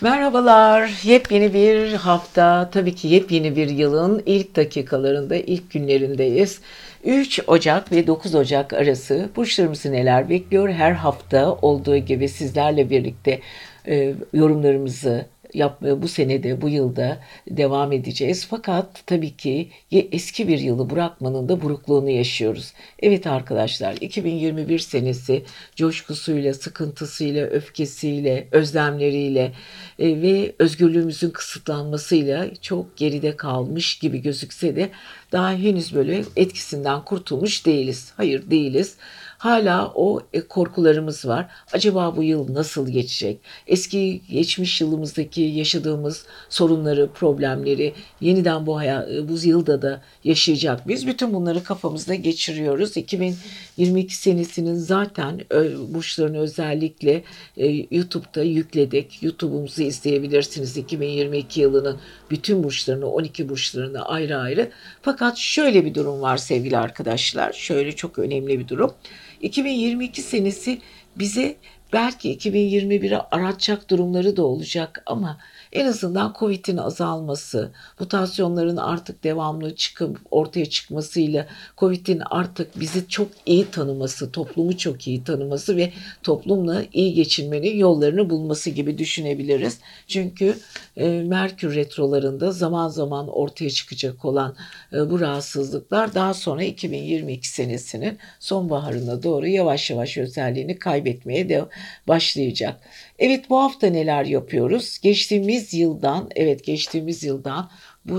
Merhabalar. Yepyeni bir hafta, tabii ki yepyeni bir yılın ilk dakikalarında, ilk günlerindeyiz. 3 Ocak ve 9 Ocak arası burçlarımızı neler bekliyor? Her hafta olduğu gibi sizlerle birlikte e, yorumlarımızı yapmaya bu senede, bu yılda devam edeceğiz. Fakat tabii ki eski bir yılı bırakmanın da burukluğunu yaşıyoruz. Evet arkadaşlar 2021 senesi coşkusuyla, sıkıntısıyla, öfkesiyle, özlemleriyle e, ve özgürlüğümüzün kısıtlanmasıyla çok geride kalmış gibi gözükse de daha henüz böyle etkisinden kurtulmuş değiliz. Hayır değiliz. Hala o e, korkularımız var. Acaba bu yıl nasıl geçecek? Eski geçmiş yılımızdaki yaşadığımız sorunları, problemleri yeniden bu hayat, e, bu yılda da yaşayacak biz bütün bunları kafamızda geçiriyoruz. 2022 senesinin zaten burçlarını özellikle e, YouTube'da yükledik. YouTube'umuzu izleyebilirsiniz 2022 yılının bütün burçlarını, 12 burçlarını ayrı ayrı. Fakat şöyle bir durum var sevgili arkadaşlar. Şöyle çok önemli bir durum. 2022 senesi bize belki 2021'e aratacak durumları da olacak ama en azından Covid'in azalması, mutasyonların artık devamlı çıkıp ortaya çıkmasıyla Covid'in artık bizi çok iyi tanıması, toplumu çok iyi tanıması ve toplumla iyi geçinmenin yollarını bulması gibi düşünebiliriz. Çünkü e, Merkür retrolarında zaman zaman ortaya çıkacak olan e, bu rahatsızlıklar daha sonra 2022 senesinin sonbaharına doğru yavaş yavaş özelliğini kaybetmeye de başlayacak. Evet bu hafta neler yapıyoruz? Geçtiğimiz yıldan, evet geçtiğimiz yıldan bu,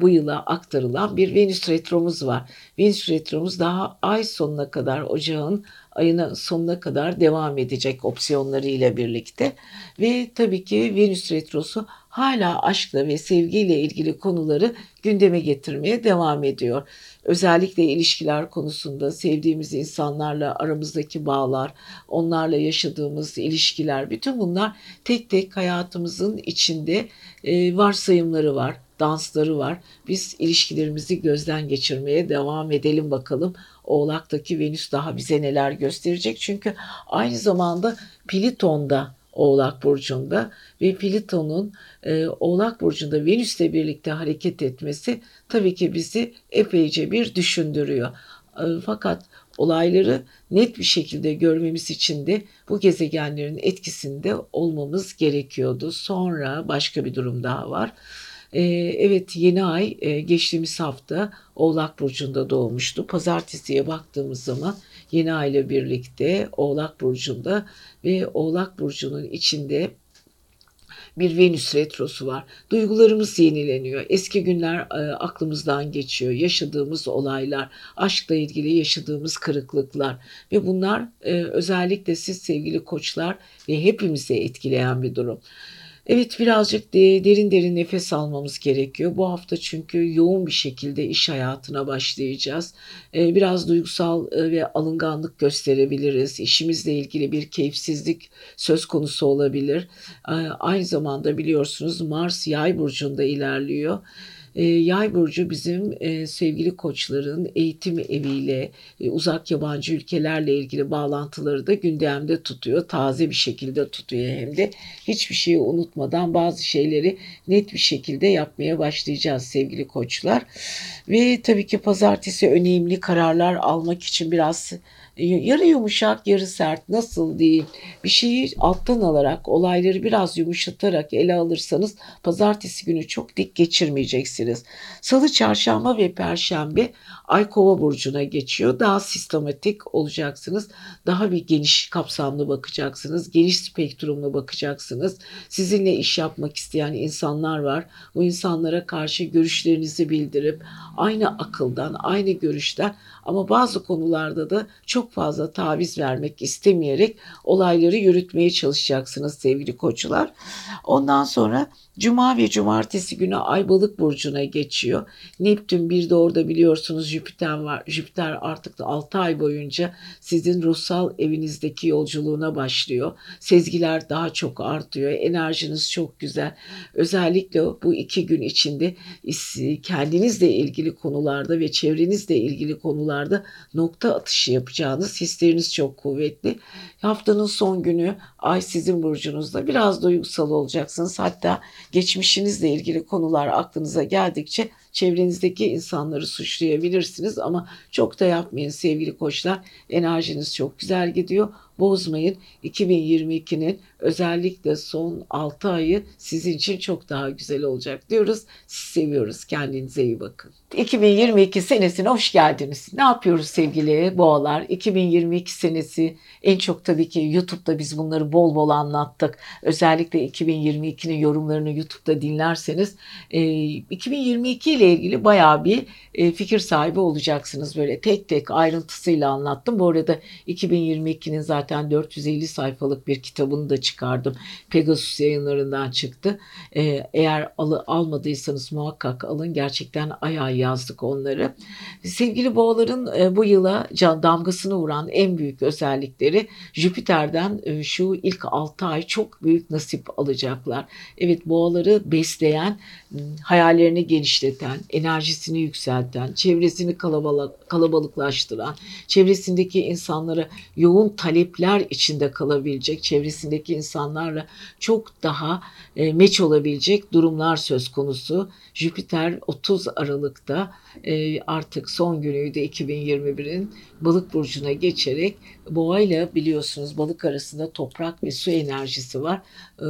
bu yıla aktarılan bir Venüs retromuz var. Venüs retromuz daha ay sonuna kadar ocağın ayına sonuna kadar devam edecek opsiyonlarıyla birlikte. Ve tabii ki Venüs retrosu hala aşkla ve sevgiyle ilgili konuları gündeme getirmeye devam ediyor. Özellikle ilişkiler konusunda sevdiğimiz insanlarla aramızdaki bağlar, onlarla yaşadığımız ilişkiler, bütün bunlar tek tek hayatımızın içinde e, varsayımları var dansları var. Biz ilişkilerimizi gözden geçirmeye devam edelim bakalım. Oğlak'taki Venüs daha bize neler gösterecek? Çünkü aynı zamanda Pliton'da Oğlak Burcu'nda ve Plüton'un e, Oğlak Burcu'nda Venüs'le birlikte hareket etmesi tabii ki bizi epeyce bir düşündürüyor. E, fakat olayları net bir şekilde görmemiz için de bu gezegenlerin etkisinde olmamız gerekiyordu. Sonra başka bir durum daha var. Ee, evet yeni ay e, geçtiğimiz hafta Oğlak Burcu'nda doğmuştu. Pazartesiye baktığımız zaman yeni ay ile birlikte Oğlak Burcu'nda ve Oğlak Burcu'nun içinde bir Venüs retrosu var. Duygularımız yenileniyor. Eski günler e, aklımızdan geçiyor. Yaşadığımız olaylar, aşkla ilgili yaşadığımız kırıklıklar ve bunlar e, özellikle siz sevgili koçlar ve hepimizi etkileyen bir durum. Evet birazcık de derin derin nefes almamız gerekiyor. Bu hafta çünkü yoğun bir şekilde iş hayatına başlayacağız. Ee, biraz duygusal e, ve alınganlık gösterebiliriz. İşimizle ilgili bir keyifsizlik söz konusu olabilir. Ee, aynı zamanda biliyorsunuz Mars yay burcunda ilerliyor. E, Yay burcu bizim e, sevgili koçların eğitim eviyle, e, uzak yabancı ülkelerle ilgili bağlantıları da gündemde tutuyor. Taze bir şekilde tutuyor hem de. Hiçbir şeyi unutmadan bazı şeyleri net bir şekilde yapmaya başlayacağız sevgili koçlar. Ve tabii ki pazartesi önemli kararlar almak için biraz yarı yumuşak yarı sert nasıl değil bir şeyi alttan alarak olayları biraz yumuşatarak ele alırsanız pazartesi günü çok dik geçirmeyeceksiniz. Salı, çarşamba ve perşembe Ay Kova burcuna geçiyor. Daha sistematik olacaksınız. Daha bir geniş kapsamlı bakacaksınız. Geniş spektrumlu bakacaksınız. Sizinle iş yapmak isteyen insanlar var. Bu insanlara karşı görüşlerinizi bildirip aynı akıldan, aynı görüşten ama bazı konularda da çok fazla taviz vermek istemeyerek olayları yürütmeye çalışacaksınız sevgili koçlar. Ondan sonra Cuma ve cumartesi günü Ay Balık burcuna geçiyor. Neptün bir de orada biliyorsunuz Jüpiter var. Jüpiter artık da 6 ay boyunca sizin ruhsal evinizdeki yolculuğuna başlıyor. Sezgiler daha çok artıyor. Enerjiniz çok güzel. Özellikle bu iki gün içinde kendinizle ilgili konularda ve çevrenizle ilgili konularda nokta atışı yapacağınız hisleriniz çok kuvvetli. Haftanın son günü ay sizin burcunuzda biraz duygusal olacaksınız. Hatta geçmişinizle ilgili konular aklınıza geldikçe çevrenizdeki insanları suçlayabilirsiniz ama çok da yapmayın sevgili koçlar. Enerjiniz çok güzel gidiyor bozmayın. 2022'nin özellikle son 6 ayı sizin için çok daha güzel olacak diyoruz. Sizi seviyoruz. Kendinize iyi bakın. 2022 senesine hoş geldiniz. Ne yapıyoruz sevgili boğalar? 2022 senesi en çok tabii ki YouTube'da biz bunları bol bol anlattık. Özellikle 2022'nin yorumlarını YouTube'da dinlerseniz 2022 e, ile ilgili bayağı bir e, fikir sahibi olacaksınız. Böyle tek tek ayrıntısıyla anlattım. Bu arada 2022'nin zaten 450 sayfalık bir kitabını da çıkardım. Pegasus yayınlarından çıktı. E, eğer al, almadıysanız muhakkak alın. Gerçekten ayağı yazdık onları. Sevgili boğaların e, bu yıla can damgasını vuran en büyük özellikleri Jüpiter'den e, şu ilk 6 ay çok büyük nasip alacaklar. Evet boğaları besleyen, hayallerini genişleten, enerjisini yükselten, çevresini kalabalık, kalabalıklaştıran, çevresindeki insanlara yoğun talepler içinde kalabilecek, çevresindeki insanlarla çok daha e, meç olabilecek durumlar söz konusu. Jüpiter 30 Aralık'ta e, artık son günüydü 2021'in balık burcuna geçerek boğa ile biliyorsunuz balık arasında toprak ve su enerjisi var. E,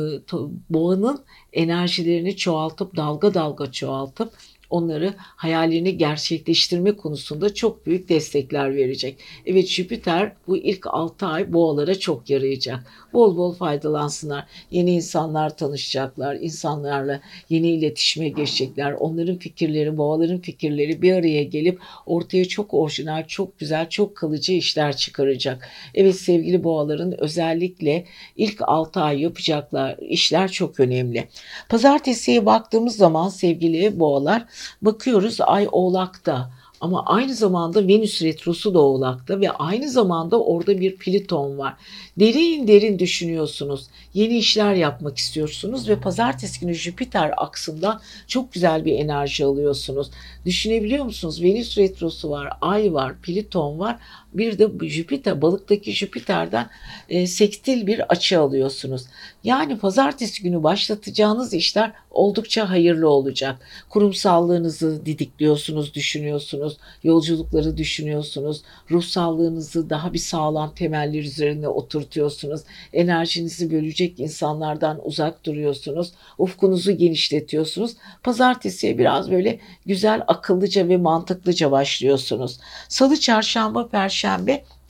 boğanın enerjilerini çoğaltıp dalga dalga çoğaltıp onları hayalini gerçekleştirme konusunda çok büyük destekler verecek. Evet Jüpiter bu ilk 6 ay boğalara çok yarayacak. Bol bol faydalansınlar. Yeni insanlar tanışacaklar. insanlarla yeni iletişime geçecekler. Onların fikirleri, boğaların fikirleri bir araya gelip ortaya çok orijinal, çok güzel, çok kalıcı işler çıkaracak. Evet sevgili boğaların özellikle ilk 6 ay yapacaklar işler çok önemli. Pazartesiye baktığımız zaman sevgili boğalar Bakıyoruz ay oğlakta ama aynı zamanda Venüs retrosu da oğlakta ve aynı zamanda orada bir Plüton var. Derin derin düşünüyorsunuz. Yeni işler yapmak istiyorsunuz ve pazartesi günü Jüpiter aksında çok güzel bir enerji alıyorsunuz. Düşünebiliyor musunuz? Venüs retrosu var, ay var, Plüton var. Bir de Jüpiter, balıktaki Jüpiter'den e, sekstil bir açı alıyorsunuz. Yani pazartesi günü başlatacağınız işler oldukça hayırlı olacak. Kurumsallığınızı didikliyorsunuz, düşünüyorsunuz, yolculukları düşünüyorsunuz, ruhsallığınızı daha bir sağlam temeller üzerine oturtuyorsunuz, enerjinizi bölecek insanlardan uzak duruyorsunuz, ufkunuzu genişletiyorsunuz. Pazartesiye biraz böyle güzel, akıllıca ve mantıklıca başlıyorsunuz. Salı, çarşamba, perşembe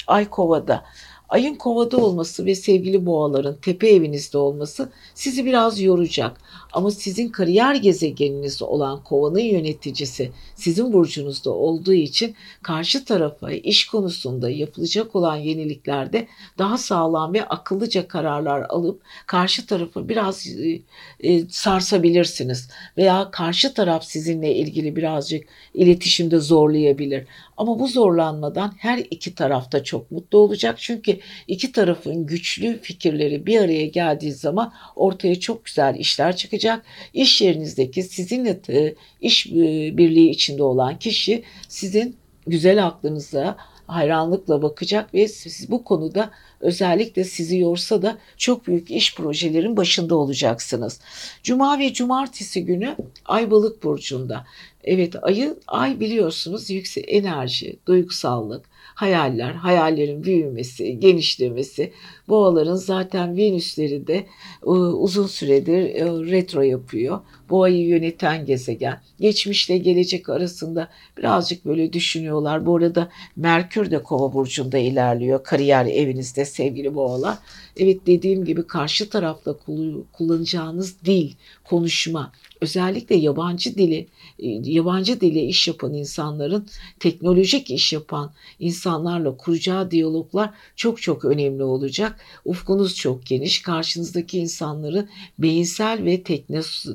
ay kovada. Ayın kovada olması ve sevgili boğaların tepe evinizde olması sizi biraz yoracak. Ama sizin kariyer gezegeniniz olan kovanın yöneticisi sizin burcunuzda olduğu için karşı tarafa iş konusunda yapılacak olan yeniliklerde daha sağlam ve akıllıca kararlar alıp karşı tarafı biraz e, e, sarsabilirsiniz. Veya karşı taraf sizinle ilgili birazcık iletişimde zorlayabilir. Ama bu zorlanmadan her iki tarafta çok mutlu olacak. Çünkü iki tarafın güçlü fikirleri bir araya geldiği zaman ortaya çok güzel işler çıkacak. İş yerinizdeki sizinle iş e, birliği içinde olan kişi sizin güzel aklınıza hayranlıkla bakacak ve siz bu konuda özellikle sizi yorsa da çok büyük iş projelerin başında olacaksınız. Cuma ve cumartesi günü Ay Balık burcunda. Evet ayı ay biliyorsunuz yüksek enerji, duygusallık, hayaller, hayallerin büyümesi, genişlemesi. Boğaların zaten Venüsleri de e, uzun süredir e, retro yapıyor. Boğayı yöneten gezegen. Geçmişle gelecek arasında birazcık böyle düşünüyorlar. Bu arada Merkür de Kova burcunda ilerliyor. Kariyer evinizde sevgili boğalar. Evet dediğim gibi karşı tarafta kullanacağınız dil, konuşma, özellikle yabancı dili, e, yabancı dile iş yapan insanların teknolojik iş yapan insanlarla kuracağı diyaloglar çok çok önemli olacak. Ufkunuz çok geniş. Karşınızdaki insanları beyinsel ve teknos,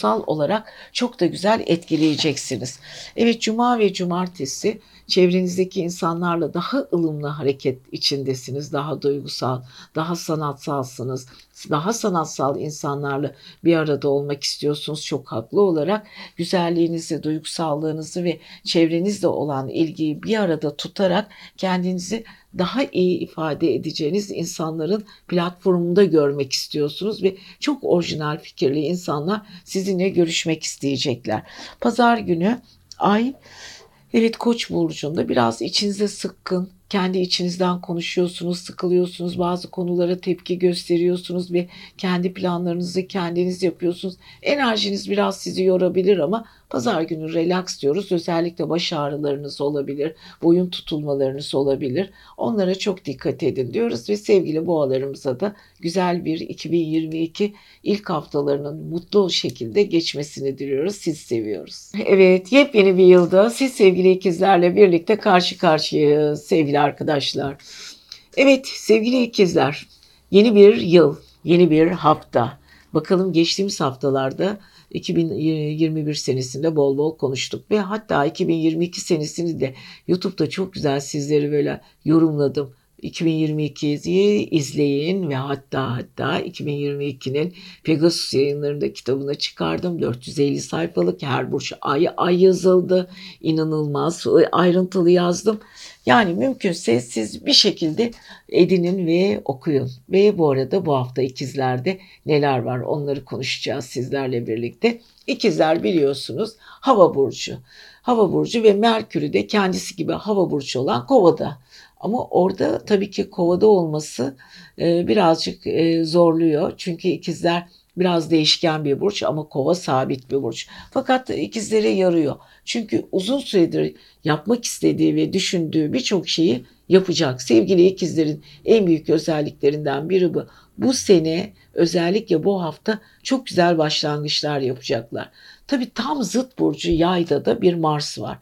teknosal olarak çok da güzel etkileyeceksiniz. Evet cuma ve cumartesi çevrenizdeki insanlarla daha ılımlı hareket içindesiniz, daha duygusal, daha sanatsalsınız, daha sanatsal insanlarla bir arada olmak istiyorsunuz çok haklı olarak. Güzelliğinizi, duygusallığınızı ve çevrenizle olan ilgiyi bir arada tutarak kendinizi daha iyi ifade edeceğiniz insanların platformunda görmek istiyorsunuz ve çok orijinal fikirli insanlar sizinle görüşmek isteyecekler. Pazar günü ay evet Koç burcunda biraz içinize sıkkın, kendi içinizden konuşuyorsunuz, sıkılıyorsunuz, bazı konulara tepki gösteriyorsunuz ve kendi planlarınızı kendiniz yapıyorsunuz. Enerjiniz biraz sizi yorabilir ama pazar günü relax diyoruz. Özellikle baş ağrılarınız olabilir, boyun tutulmalarınız olabilir. Onlara çok dikkat edin diyoruz ve sevgili boğalarımıza da güzel bir 2022 ilk haftalarının mutlu şekilde geçmesini diliyoruz. Siz seviyoruz. Evet, yepyeni bir yılda siz sevgili ikizlerle birlikte karşı karşıyayız sevgili arkadaşlar. Evet sevgili ikizler yeni bir yıl, yeni bir hafta. Bakalım geçtiğimiz haftalarda 2021 senesinde bol bol konuştuk ve hatta 2022 senesini de YouTube'da çok güzel sizleri böyle yorumladım. 2022'yi izleyin ve hatta hatta 2022'nin Pegasus yayınlarında kitabını çıkardım. 450 sayfalık her burç ay ay yazıldı. İnanılmaz ayrıntılı yazdım. Yani mümkünse siz bir şekilde edinin ve okuyun. Ve bu arada bu hafta ikizlerde neler var onları konuşacağız sizlerle birlikte. İkizler biliyorsunuz hava burcu. Hava burcu ve Merkür'ü de kendisi gibi hava burcu olan Kova'da. Ama orada tabii ki kovada olması e, birazcık e, zorluyor. Çünkü ikizler biraz değişken bir burç ama kova sabit bir burç. Fakat ikizlere yarıyor. Çünkü uzun süredir yapmak istediği ve düşündüğü birçok şeyi yapacak. Sevgili ikizlerin en büyük özelliklerinden biri bu. Bu sene özellikle bu hafta çok güzel başlangıçlar yapacaklar. Tabii tam zıt burcu yayda da bir Mars var.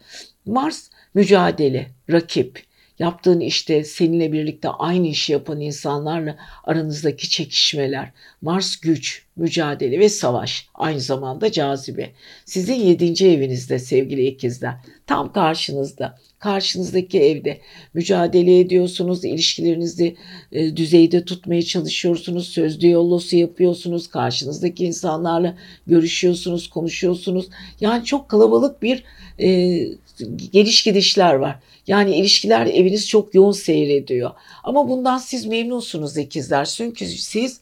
Mars mücadele, rakip, yaptığın işte seninle birlikte aynı işi yapan insanlarla aranızdaki çekişmeler, Mars güç, mücadele ve savaş, aynı zamanda cazibe. Sizin yedinci evinizde sevgili ikizler, tam karşınızda, karşınızdaki evde mücadele ediyorsunuz, ilişkilerinizi e, düzeyde tutmaya çalışıyorsunuz, sözlü yollosu yapıyorsunuz, karşınızdaki insanlarla görüşüyorsunuz, konuşuyorsunuz. Yani çok kalabalık bir e, geliş gidişler var. Yani ilişkiler eviniz çok yoğun seyrediyor. Ama bundan siz memnunsunuz ikizler. Çünkü siz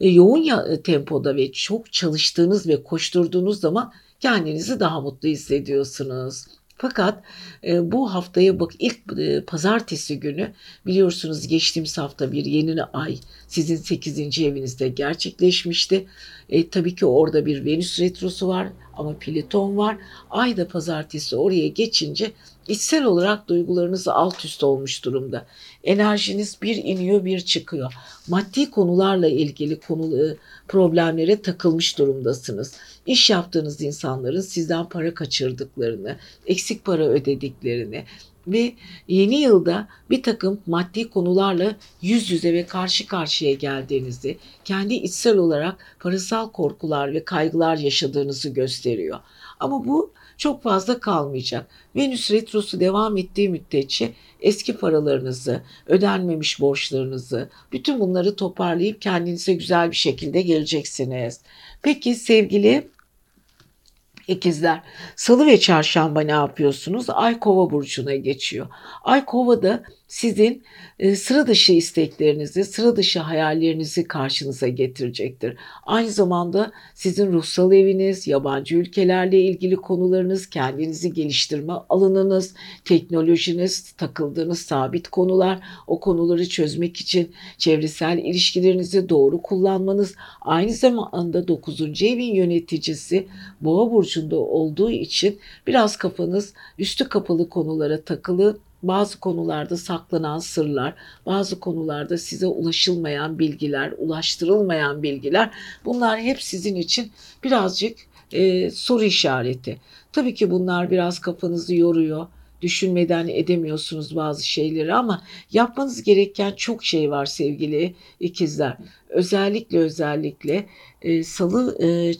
e, yoğun e, tempoda ve çok çalıştığınız ve koşturduğunuz zaman kendinizi daha mutlu hissediyorsunuz. Fakat e, bu haftaya bak ilk e, pazartesi günü biliyorsunuz geçtiğimiz hafta bir yeni ay sizin 8. evinizde gerçekleşmişti. E, tabii ki orada bir Venüs retrosu var ama Plüton var. Ay da pazartesi oraya geçince içsel olarak duygularınız alt üst olmuş durumda. Enerjiniz bir iniyor bir çıkıyor. Maddi konularla ilgili konu problemlere takılmış durumdasınız. İş yaptığınız insanların sizden para kaçırdıklarını, eksik para ödediklerini, ve yeni yılda bir takım maddi konularla yüz yüze ve karşı karşıya geldiğinizi, kendi içsel olarak parasal korkular ve kaygılar yaşadığınızı gösteriyor. Ama bu çok fazla kalmayacak. Venüs retrosu devam ettiği müddetçe eski paralarınızı, ödenmemiş borçlarınızı, bütün bunları toparlayıp kendinize güzel bir şekilde geleceksiniz. Peki sevgili İkizler. Salı ve çarşamba ne yapıyorsunuz? Ay kova burcuna geçiyor. Ay kovada sizin e, sıra dışı isteklerinizi, sıra dışı hayallerinizi karşınıza getirecektir. Aynı zamanda sizin ruhsal eviniz, yabancı ülkelerle ilgili konularınız, kendinizi geliştirme alanınız, teknolojiniz, takıldığınız sabit konular, o konuları çözmek için çevresel ilişkilerinizi doğru kullanmanız, aynı zamanda 9. evin yöneticisi Boğa burcunda olduğu için biraz kafanız üstü kapalı konulara takılı bazı konularda saklanan sırlar, bazı konularda size ulaşılmayan bilgiler, ulaştırılmayan bilgiler bunlar hep sizin için birazcık e, soru işareti. Tabii ki bunlar biraz kafanızı yoruyor. Düşünmeden edemiyorsunuz bazı şeyleri ama yapmanız gereken çok şey var sevgili ikizler. Özellikle özellikle e, salı e,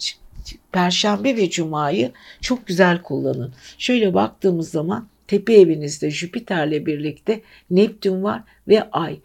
Perşembe ve Cuma'yı çok güzel kullanın. Şöyle baktığımız zaman tepe evinizde Jüpiter'le birlikte Neptün var ve Ay.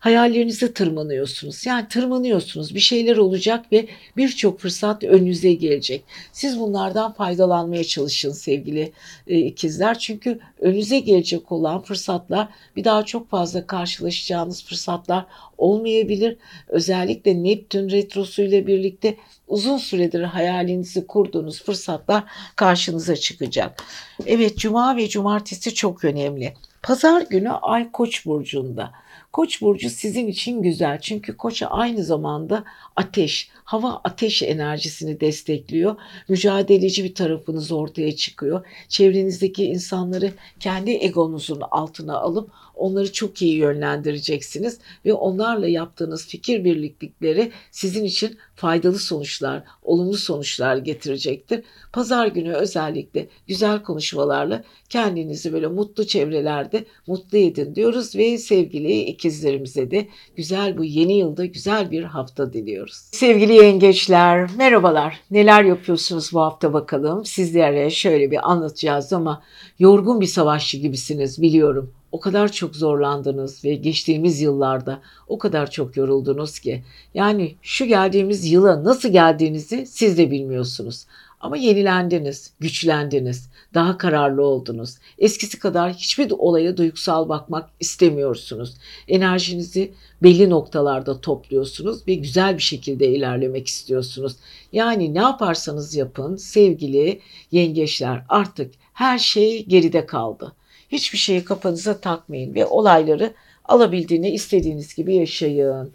Hayallerinize tırmanıyorsunuz. Yani tırmanıyorsunuz. Bir şeyler olacak ve birçok fırsat önünüze gelecek. Siz bunlardan faydalanmaya çalışın sevgili e, ikizler. Çünkü önünüze gelecek olan fırsatlar bir daha çok fazla karşılaşacağınız fırsatlar olmayabilir. Özellikle Neptün retrosu ile birlikte uzun süredir hayalinizi kurduğunuz fırsatlar karşınıza çıkacak. Evet cuma ve cumartesi çok önemli. Pazar günü Ay Koç burcunda. Koç burcu sizin için güzel çünkü Koç aynı zamanda ateş, hava ateş enerjisini destekliyor. Mücadeleci bir tarafınız ortaya çıkıyor. Çevrenizdeki insanları kendi egonuzun altına alıp onları çok iyi yönlendireceksiniz ve onlarla yaptığınız fikir birliklikleri sizin için faydalı sonuçlar, olumlu sonuçlar getirecektir. Pazar günü özellikle güzel konuşmalarla kendinizi böyle mutlu çevrelerde mutlu edin diyoruz ve sevgili ikizlerimize de güzel bu yeni yılda güzel bir hafta diliyoruz. Sevgili yengeçler merhabalar. Neler yapıyorsunuz bu hafta bakalım. Sizlere şöyle bir anlatacağız ama yorgun bir savaşçı gibisiniz biliyorum o kadar çok zorlandınız ve geçtiğimiz yıllarda o kadar çok yoruldunuz ki. Yani şu geldiğimiz yıla nasıl geldiğinizi siz de bilmiyorsunuz. Ama yenilendiniz, güçlendiniz, daha kararlı oldunuz. Eskisi kadar hiçbir olaya duygusal bakmak istemiyorsunuz. Enerjinizi belli noktalarda topluyorsunuz ve güzel bir şekilde ilerlemek istiyorsunuz. Yani ne yaparsanız yapın sevgili yengeçler artık her şey geride kaldı. Hiçbir şeyi kafanıza takmayın ve olayları alabildiğini istediğiniz gibi yaşayın.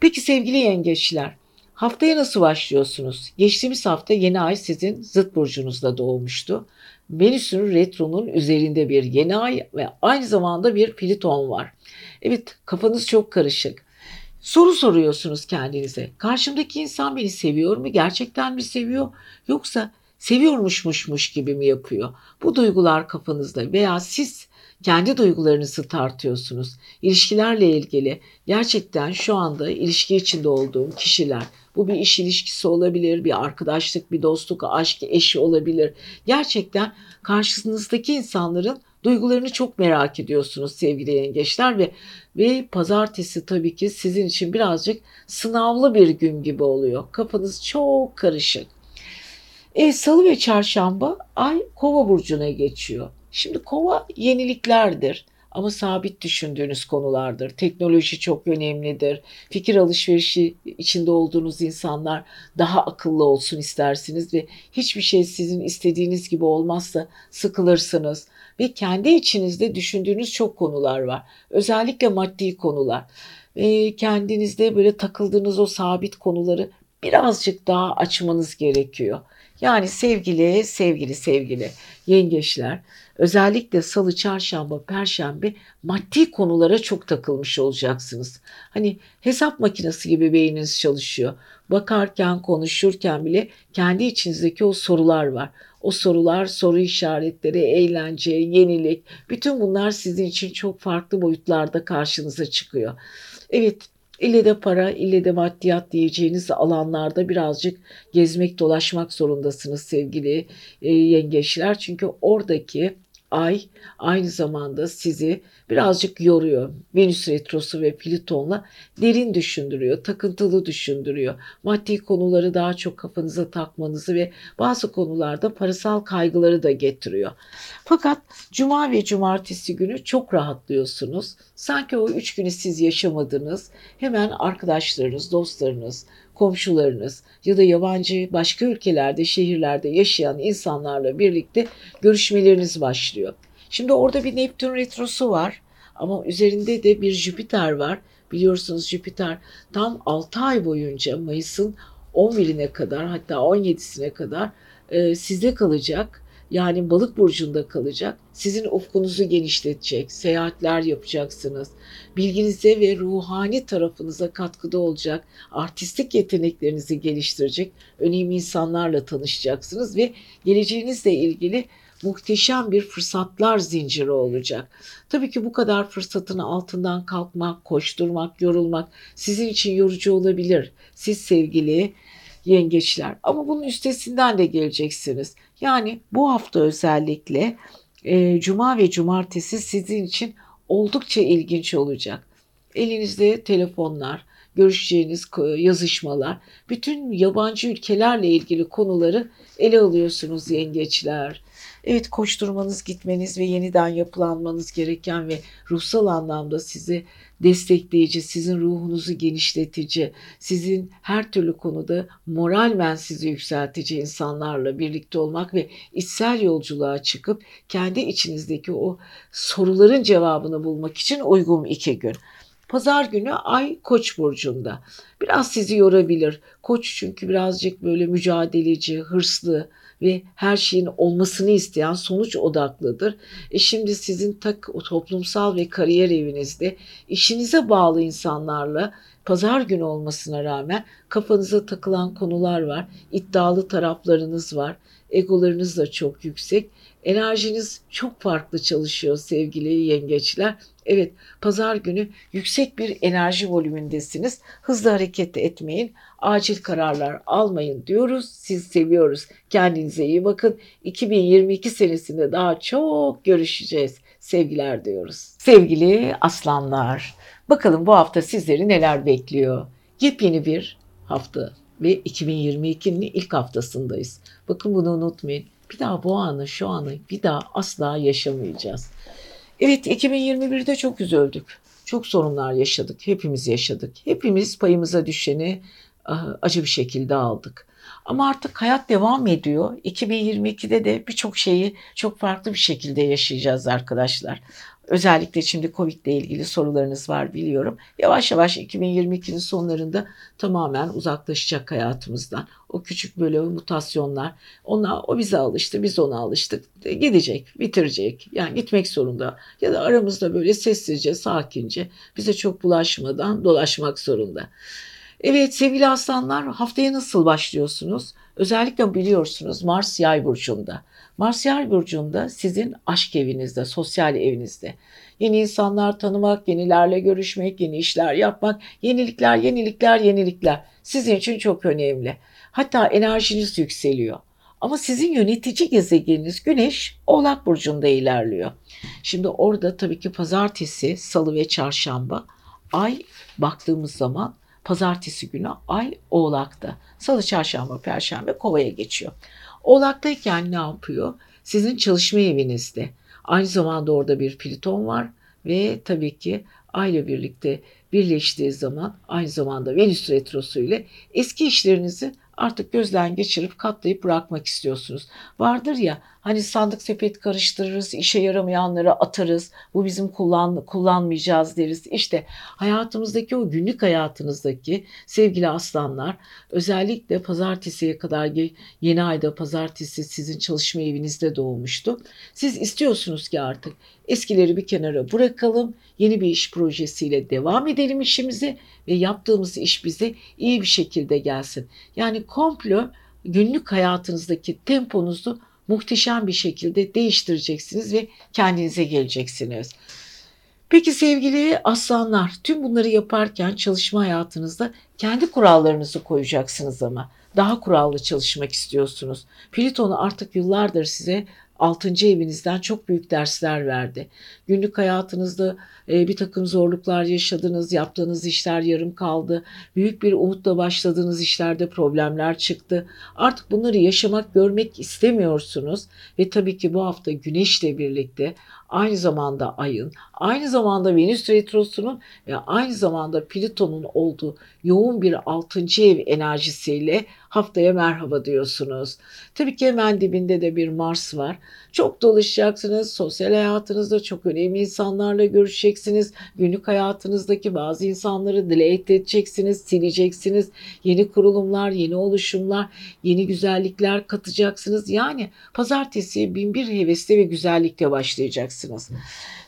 Peki sevgili yengeçler, haftaya nasıl başlıyorsunuz? Geçtiğimiz hafta yeni ay sizin zıt burcunuzda doğmuştu. Venüs'ün retronun üzerinde bir yeni ay ve aynı zamanda bir Pliton var. Evet kafanız çok karışık. Soru soruyorsunuz kendinize. Karşımdaki insan beni seviyor mu? Gerçekten mi seviyor? Yoksa seviyormuşmuşmuş gibi mi yapıyor? Bu duygular kafanızda veya siz kendi duygularınızı tartıyorsunuz. İlişkilerle ilgili gerçekten şu anda ilişki içinde olduğum kişiler bu bir iş ilişkisi olabilir, bir arkadaşlık, bir dostluk, aşk, eşi olabilir. Gerçekten karşınızdaki insanların duygularını çok merak ediyorsunuz sevgili yengeçler ve ve pazartesi tabii ki sizin için birazcık sınavlı bir gün gibi oluyor. Kafanız çok karışık. E, Salı ve çarşamba ay kova burcuna geçiyor. Şimdi kova yeniliklerdir ama sabit düşündüğünüz konulardır. Teknoloji çok önemlidir. Fikir alışverişi içinde olduğunuz insanlar daha akıllı olsun istersiniz ve hiçbir şey sizin istediğiniz gibi olmazsa sıkılırsınız. Ve kendi içinizde düşündüğünüz çok konular var. Özellikle maddi konular. Ve kendinizde böyle takıldığınız o sabit konuları birazcık daha açmanız gerekiyor. Yani sevgili, sevgili, sevgili yengeçler özellikle salı, çarşamba, perşembe maddi konulara çok takılmış olacaksınız. Hani hesap makinesi gibi beyniniz çalışıyor. Bakarken, konuşurken bile kendi içinizdeki o sorular var. O sorular, soru işaretleri, eğlence, yenilik bütün bunlar sizin için çok farklı boyutlarda karşınıza çıkıyor. Evet İlle de para, ille de maddiyat diyeceğiniz alanlarda birazcık gezmek, dolaşmak zorundasınız sevgili e, yengeçler. Çünkü oradaki ay aynı zamanda sizi birazcık yoruyor. Venüs retrosu ve Plüton'la derin düşündürüyor, takıntılı düşündürüyor. Maddi konuları daha çok kafanıza takmanızı ve bazı konularda parasal kaygıları da getiriyor. Fakat cuma ve cumartesi günü çok rahatlıyorsunuz. Sanki o üç günü siz yaşamadınız. Hemen arkadaşlarınız, dostlarınız, komşularınız ya da yabancı başka ülkelerde, şehirlerde yaşayan insanlarla birlikte görüşmeleriniz başlıyor. Şimdi orada bir Neptün retrosu var ama üzerinde de bir Jüpiter var. Biliyorsunuz Jüpiter tam 6 ay boyunca Mayıs'ın 11'ine kadar hatta 17'sine kadar e, sizde kalacak yani balık burcunda kalacak. Sizin ufkunuzu genişletecek, seyahatler yapacaksınız. Bilginize ve ruhani tarafınıza katkıda olacak, artistik yeteneklerinizi geliştirecek, önemli insanlarla tanışacaksınız ve geleceğinizle ilgili muhteşem bir fırsatlar zinciri olacak. Tabii ki bu kadar fırsatın altından kalkmak, koşturmak, yorulmak sizin için yorucu olabilir. Siz sevgili yengeçler ama bunun üstesinden de geleceksiniz. Yani bu hafta özellikle e, cuma ve cumartesi sizin için oldukça ilginç olacak. Elinizde telefonlar, görüşeceğiniz yazışmalar, bütün yabancı ülkelerle ilgili konuları ele alıyorsunuz yengeçler. Evet koşturmanız, gitmeniz ve yeniden yapılanmanız gereken ve ruhsal anlamda sizi destekleyici, sizin ruhunuzu genişletici, sizin her türlü konuda moralmen sizi yükseltici insanlarla birlikte olmak ve içsel yolculuğa çıkıp kendi içinizdeki o soruların cevabını bulmak için uygun iki gün. Pazar günü Ay Koç burcunda. Biraz sizi yorabilir. Koç çünkü birazcık böyle mücadeleci, hırslı ve her şeyin olmasını isteyen sonuç odaklıdır. E şimdi sizin tak toplumsal ve kariyer evinizde işinize bağlı insanlarla pazar günü olmasına rağmen kafanıza takılan konular var. İddialı taraflarınız var. Egolarınız da çok yüksek. Enerjiniz çok farklı çalışıyor sevgili yengeçler. Evet, pazar günü yüksek bir enerji volümündesiniz. Hızlı hareket etmeyin, acil kararlar almayın diyoruz. Siz seviyoruz. Kendinize iyi bakın. 2022 senesinde daha çok görüşeceğiz. Sevgiler diyoruz. Sevgili aslanlar, bakalım bu hafta sizleri neler bekliyor? Yepyeni bir hafta ve 2022'nin ilk haftasındayız. Bakın bunu unutmayın. Bir daha bu anı, şu anı bir daha asla yaşamayacağız. Evet 2021'de çok üzüldük. Çok sorunlar yaşadık. Hepimiz yaşadık. Hepimiz payımıza düşeni ah, acı bir şekilde aldık. Ama artık hayat devam ediyor. 2022'de de birçok şeyi çok farklı bir şekilde yaşayacağız arkadaşlar. Özellikle şimdi Covid ile ilgili sorularınız var biliyorum. Yavaş yavaş 2022'nin sonlarında tamamen uzaklaşacak hayatımızdan. O küçük böyle mutasyonlar, ona, o bize alıştı, biz ona alıştık. Gidecek, bitirecek. Yani gitmek zorunda. Ya da aramızda böyle sessizce, sakince, bize çok bulaşmadan dolaşmak zorunda. Evet sevgili aslanlar haftaya nasıl başlıyorsunuz? Özellikle biliyorsunuz Mars yay burcunda. Mars yay burcunda sizin aşk evinizde, sosyal evinizde. Yeni insanlar tanımak, yenilerle görüşmek, yeni işler yapmak, yenilikler, yenilikler, yenilikler sizin için çok önemli. Hatta enerjiniz yükseliyor. Ama sizin yönetici gezegeniniz Güneş Oğlak Burcu'nda ilerliyor. Şimdi orada tabii ki pazartesi, salı ve çarşamba ay baktığımız zaman Pazartesi günü ay Oğlak'ta. Salı, çarşamba, perşembe Kova'ya geçiyor. Oğlak'tayken ne yapıyor? Sizin çalışma evinizde. Aynı zamanda orada bir Plüton var ve tabii ki Ay'la birlikte birleştiği zaman aynı zamanda Venüs retrosu ile eski işlerinizi artık gözden geçirip katlayıp bırakmak istiyorsunuz. Vardır ya hani sandık sepet karıştırırız, işe yaramayanları atarız, bu bizim kullan, kullanmayacağız deriz. İşte hayatımızdaki o günlük hayatınızdaki sevgili aslanlar özellikle pazartesiye kadar yeni ayda pazartesi sizin çalışma evinizde doğmuştu. Siz istiyorsunuz ki artık eskileri bir kenara bırakalım, yeni bir iş projesiyle devam edelim işimizi ve yaptığımız iş bize iyi bir şekilde gelsin. Yani komplo günlük hayatınızdaki temponuzu muhteşem bir şekilde değiştireceksiniz ve kendinize geleceksiniz. Peki sevgili aslanlar, tüm bunları yaparken çalışma hayatınızda kendi kurallarınızı koyacaksınız ama daha kurallı çalışmak istiyorsunuz. Plüton'u artık yıllardır size 6. evinizden çok büyük dersler verdi. Günlük hayatınızda e, bir takım zorluklar yaşadınız, yaptığınız işler yarım kaldı. Büyük bir umutla başladığınız işlerde problemler çıktı. Artık bunları yaşamak, görmek istemiyorsunuz ve tabii ki bu hafta Güneş'le birlikte aynı zamanda ayın, aynı zamanda Venüs retrosunun ve aynı zamanda Plüton'un olduğu yoğun bir 6. ev enerjisiyle haftaya merhaba diyorsunuz. Tabii ki hemen dibinde de bir Mars var. Çok dolaşacaksınız. Sosyal hayatınızda çok önemli insanlarla görüşeceksiniz. Günlük hayatınızdaki bazı insanları delete edeceksiniz, sileceksiniz. Yeni kurulumlar, yeni oluşumlar, yeni güzellikler katacaksınız. Yani pazartesi bin bir hevesle ve güzellikle başlayacaksınız.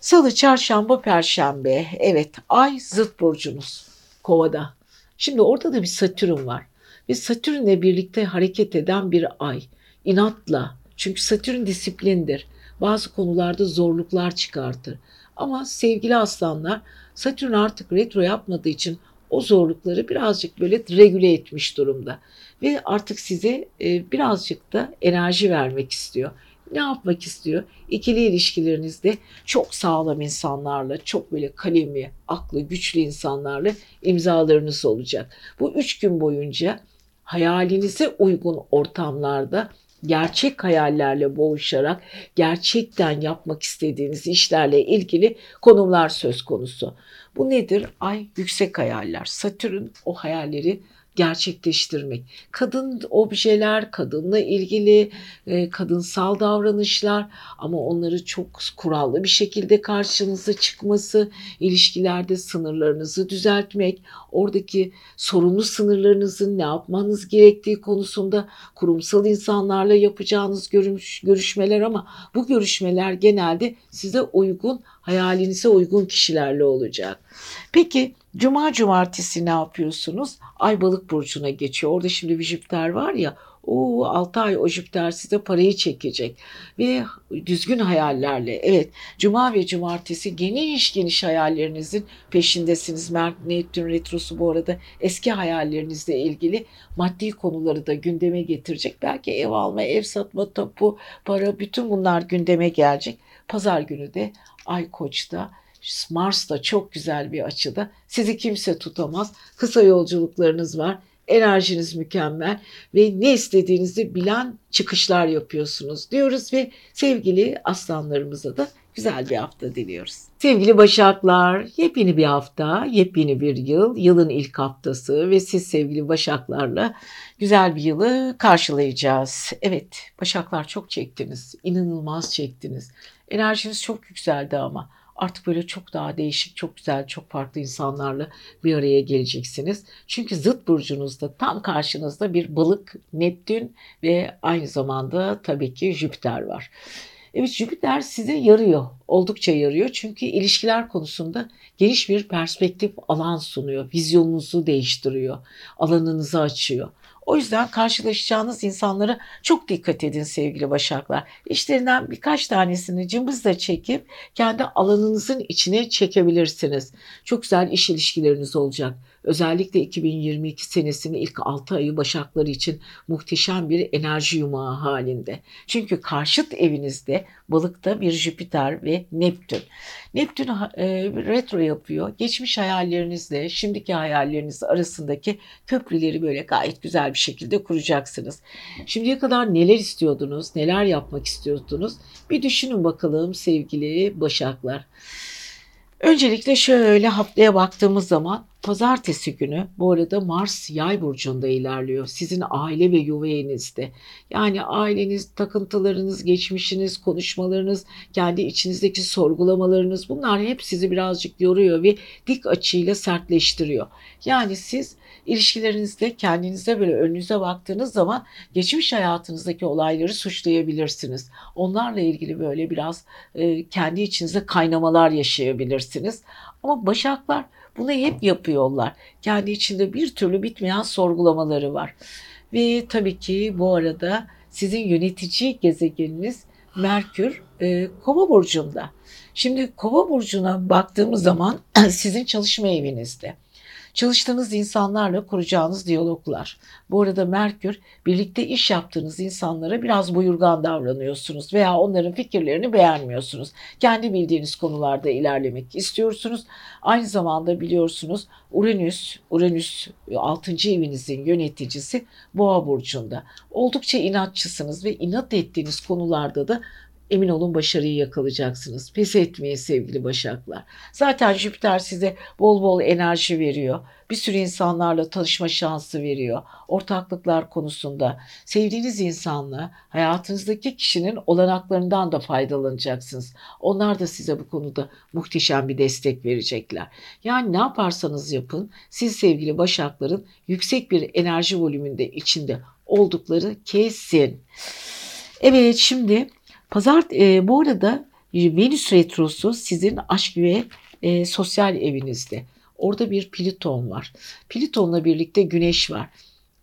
Salı, çarşamba, perşembe. Evet, ay zıt burcunuz. Kovada. Şimdi orada da bir Satürn var. Ve Satürn'le birlikte hareket eden bir ay. İnatla. Çünkü Satürn disiplindir. Bazı konularda zorluklar çıkartır. Ama sevgili aslanlar Satürn artık retro yapmadığı için o zorlukları birazcık böyle regüle etmiş durumda. Ve artık size e, birazcık da enerji vermek istiyor. Ne yapmak istiyor? İkili ilişkilerinizde çok sağlam insanlarla, çok böyle kalemi, aklı güçlü insanlarla imzalarınız olacak. Bu üç gün boyunca hayalinize uygun ortamlarda gerçek hayallerle boğuşarak gerçekten yapmak istediğiniz işlerle ilgili konumlar söz konusu. Bu nedir? Ay yüksek hayaller. Satürn o hayalleri gerçekleştirmek. Kadın objeler, kadınla ilgili e, kadınsal davranışlar ama onları çok kurallı bir şekilde karşınıza çıkması, ilişkilerde sınırlarınızı düzeltmek, oradaki sorunlu sınırlarınızın ne yapmanız gerektiği konusunda kurumsal insanlarla yapacağınız görüş, görüşmeler ama bu görüşmeler genelde size uygun, hayalinize uygun kişilerle olacak. Peki Cuma cumartesi ne yapıyorsunuz? Ay balık burcuna geçiyor. Orada şimdi bir Jüpiter var ya o 6 ay o Jüpiter size parayı çekecek. Ve düzgün hayallerle evet cuma ve cumartesi geniş geniş hayallerinizin peşindesiniz. Neptün retrosu bu arada eski hayallerinizle ilgili maddi konuları da gündeme getirecek. Belki ev alma, ev satma, tapu, para bütün bunlar gündeme gelecek. Pazar günü de Ay Koç'ta Mars da çok güzel bir açıda. Sizi kimse tutamaz. Kısa yolculuklarınız var. Enerjiniz mükemmel ve ne istediğinizi bilen çıkışlar yapıyorsunuz diyoruz ve sevgili aslanlarımıza da güzel bir hafta diliyoruz. Sevgili Başaklar, yepyeni bir hafta, yepyeni bir yıl, yılın ilk haftası ve siz sevgili Başaklarla güzel bir yılı karşılayacağız. Evet, Başaklar çok çektiniz, inanılmaz çektiniz. Enerjiniz çok yükseldi ama artık böyle çok daha değişik, çok güzel, çok farklı insanlarla bir araya geleceksiniz. Çünkü zıt burcunuzda tam karşınızda bir balık, Neptün ve aynı zamanda tabii ki Jüpiter var. Evet Jüpiter size yarıyor. Oldukça yarıyor. Çünkü ilişkiler konusunda geniş bir perspektif alan sunuyor. Vizyonunuzu değiştiriyor. Alanınızı açıyor. O yüzden karşılaşacağınız insanlara çok dikkat edin sevgili başaklar. İşlerinden birkaç tanesini cımbızla çekip kendi alanınızın içine çekebilirsiniz. Çok güzel iş ilişkileriniz olacak. Özellikle 2022 senesinin ilk 6 ayı başakları için muhteşem bir enerji yumağı halinde. Çünkü karşıt evinizde balıkta bir Jüpiter ve Neptün. Neptün e, retro yapıyor. Geçmiş hayallerinizle şimdiki hayalleriniz arasındaki köprüleri böyle gayet güzel bir şekilde kuracaksınız. Şimdiye kadar neler istiyordunuz, neler yapmak istiyordunuz? Bir düşünün bakalım sevgili başaklar. Öncelikle şöyle haftaya baktığımız zaman pazartesi günü bu arada Mars yay burcunda ilerliyor. Sizin aile ve yuva evinizde. Yani aileniz, takıntılarınız, geçmişiniz, konuşmalarınız, kendi içinizdeki sorgulamalarınız bunlar hep sizi birazcık yoruyor ve dik açıyla sertleştiriyor. Yani siz ilişkilerinizde kendinize böyle önünüze baktığınız zaman geçmiş hayatınızdaki olayları suçlayabilirsiniz. Onlarla ilgili böyle biraz e, kendi içinize kaynamalar yaşayabilirsiniz. Ama başaklar bunu hep yapıyorlar. Kendi içinde bir türlü bitmeyen sorgulamaları var. Ve tabii ki bu arada sizin yönetici gezegeniniz Merkür e, Kova burcunda. Şimdi Kova burcuna baktığımız zaman sizin çalışma evinizde çalıştığınız insanlarla kuracağınız diyaloglar. Bu arada Merkür birlikte iş yaptığınız insanlara biraz buyurgan davranıyorsunuz veya onların fikirlerini beğenmiyorsunuz. Kendi bildiğiniz konularda ilerlemek istiyorsunuz. Aynı zamanda biliyorsunuz Uranüs, Uranüs 6. evinizin yöneticisi Boğa burcunda. Oldukça inatçısınız ve inat ettiğiniz konularda da Emin olun başarıyı yakalayacaksınız. Pes etmeyin sevgili başaklar. Zaten Jüpiter size bol bol enerji veriyor. Bir sürü insanlarla tanışma şansı veriyor. Ortaklıklar konusunda sevdiğiniz insanla hayatınızdaki kişinin olanaklarından da faydalanacaksınız. Onlar da size bu konuda muhteşem bir destek verecekler. Yani ne yaparsanız yapın siz sevgili başakların yüksek bir enerji volümünde içinde oldukları kesin. Evet şimdi Pazar e, bu arada Venüs retrosu sizin aşk ve e, sosyal evinizde. Orada bir Pliton var. Pliton'la birlikte Güneş var.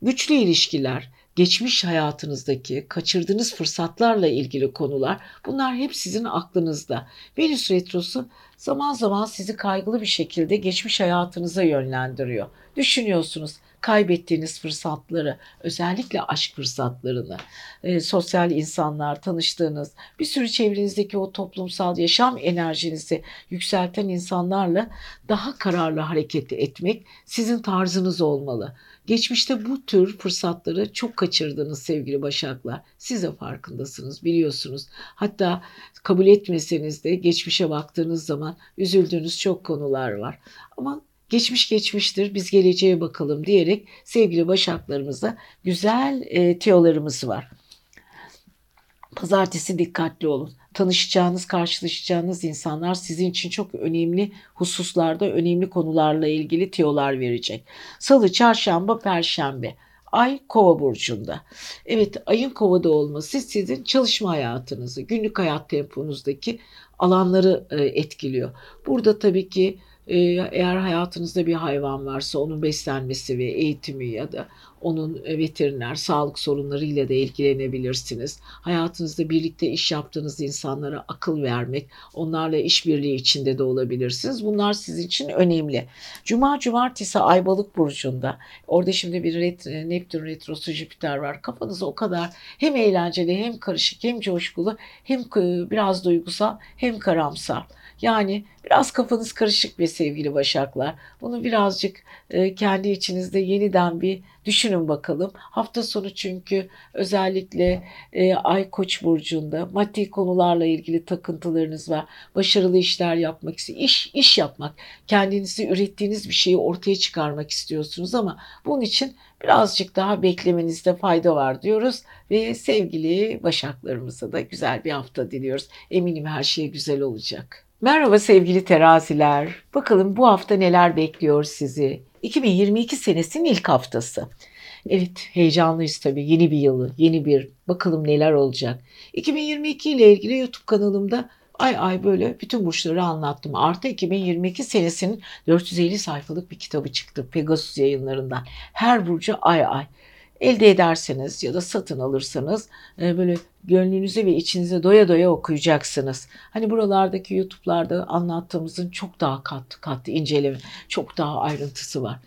Güçlü ilişkiler, geçmiş hayatınızdaki kaçırdığınız fırsatlarla ilgili konular bunlar hep sizin aklınızda. Venüs retrosu zaman zaman sizi kaygılı bir şekilde geçmiş hayatınıza yönlendiriyor. Düşünüyorsunuz kaybettiğiniz fırsatları, özellikle aşk fırsatlarını, e, sosyal insanlar, tanıştığınız, bir sürü çevrenizdeki o toplumsal yaşam enerjinizi yükselten insanlarla daha kararlı hareket etmek sizin tarzınız olmalı. Geçmişte bu tür fırsatları çok kaçırdınız sevgili Başaklar. Siz de farkındasınız, biliyorsunuz. Hatta kabul etmeseniz de geçmişe baktığınız zaman üzüldüğünüz çok konular var. Ama geçmiş geçmiştir biz geleceğe bakalım diyerek sevgili Başaklarımıza güzel e, tiyolarımız var. Pazartesi dikkatli olun. Tanışacağınız, karşılaşacağınız insanlar sizin için çok önemli hususlarda, önemli konularla ilgili tiyolar verecek. Salı, çarşamba, perşembe. Ay kova burcunda. Evet ayın kovada olması sizin çalışma hayatınızı, günlük hayat temponuzdaki alanları e, etkiliyor. Burada tabii ki eğer hayatınızda bir hayvan varsa onun beslenmesi ve eğitimi ya da onun e, veteriner sağlık sorunlarıyla da ilgilenebilirsiniz. Hayatınızda birlikte iş yaptığınız insanlara akıl vermek, onlarla işbirliği içinde de olabilirsiniz. Bunlar sizin için önemli. Cuma cumartesi Ay Balık burcunda. Orada şimdi bir ret Neptün retrosu Jüpiter var. Kafanız o kadar hem eğlenceli hem karışık hem coşkulu hem biraz duygusal hem karamsar. Yani biraz kafanız karışık bir sevgili Başaklar. Bunu birazcık e, kendi içinizde yeniden bir düşünün bakalım. Hafta sonu çünkü özellikle e, Ay Koç burcunda maddi konularla ilgili takıntılarınız var. Başarılı işler yapmak istiyor. İş, iş yapmak. Kendinizi ürettiğiniz bir şeyi ortaya çıkarmak istiyorsunuz ama bunun için birazcık daha beklemenizde fayda var diyoruz ve sevgili Başaklarımıza da güzel bir hafta diliyoruz. Eminim her şey güzel olacak. Merhaba sevgili teraziler. Bakalım bu hafta neler bekliyor sizi? 2022 senesinin ilk haftası. Evet heyecanlıyız tabii yeni bir yılı, yeni bir bakalım neler olacak. 2022 ile ilgili YouTube kanalımda ay ay böyle bütün burçları anlattım. Artı 2022 senesinin 450 sayfalık bir kitabı çıktı Pegasus yayınlarından. Her burcu ay ay elde ederseniz ya da satın alırsanız e, böyle gönlünüze ve içinize doya doya okuyacaksınız. Hani buralardaki YouTube'larda anlattığımızın çok daha kat kat inceleme, çok daha ayrıntısı var.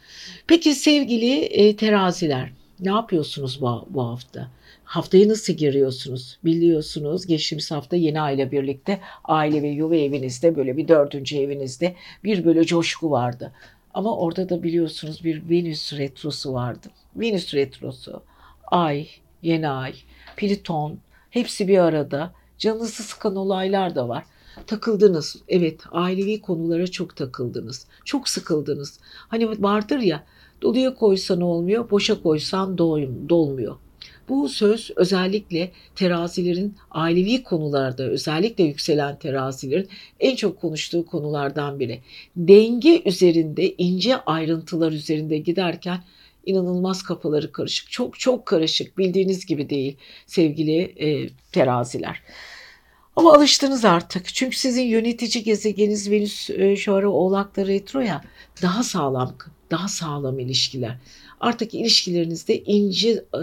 Peki sevgili e, teraziler ne yapıyorsunuz bu, bu hafta? Haftayı nasıl giriyorsunuz? Biliyorsunuz geçtiğimiz hafta yeni aile birlikte aile ve yuva evinizde böyle bir dördüncü evinizde bir böyle coşku vardı. Ama orada da biliyorsunuz bir Venüs retrosu vardı. Venüs retrosu, Ay, yeni ay, Plüton hepsi bir arada. Canınızı sıkan olaylar da var. Takıldınız. Evet ailevi konulara çok takıldınız. Çok sıkıldınız. Hani vardır ya doluya koysan olmuyor, boşa koysan dolmuyor. Bu söz özellikle terazilerin ailevi konularda özellikle yükselen terazilerin en çok konuştuğu konulardan biri. Denge üzerinde ince ayrıntılar üzerinde giderken inanılmaz kafaları karışık. Çok çok karışık bildiğiniz gibi değil sevgili e, teraziler. Ama alıştınız artık. Çünkü sizin yönetici gezegeniniz Venüs e, şu ara oğlakta retro ya daha sağlam, daha sağlam ilişkiler artık ilişkilerinizde ince e,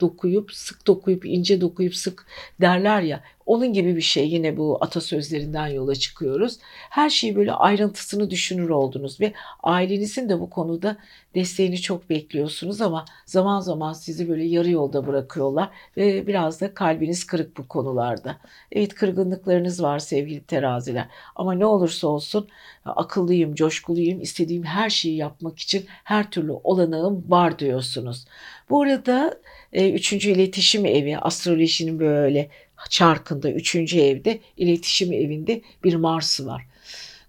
dokuyup sık dokuyup ince dokuyup sık derler ya onun gibi bir şey yine bu atasözlerinden yola çıkıyoruz. Her şeyi böyle ayrıntısını düşünür oldunuz ve ailenizin de bu konuda desteğini çok bekliyorsunuz ama zaman zaman sizi böyle yarı yolda bırakıyorlar ve biraz da kalbiniz kırık bu konularda. Evet kırgınlıklarınız var sevgili teraziler ama ne olursa olsun akıllıyım, coşkuluyum, istediğim her şeyi yapmak için her türlü olanağım var diyorsunuz. Bu arada e, üçüncü iletişim evi astrolojinin böyle çarkında üçüncü evde iletişim evinde bir Mars'ı var.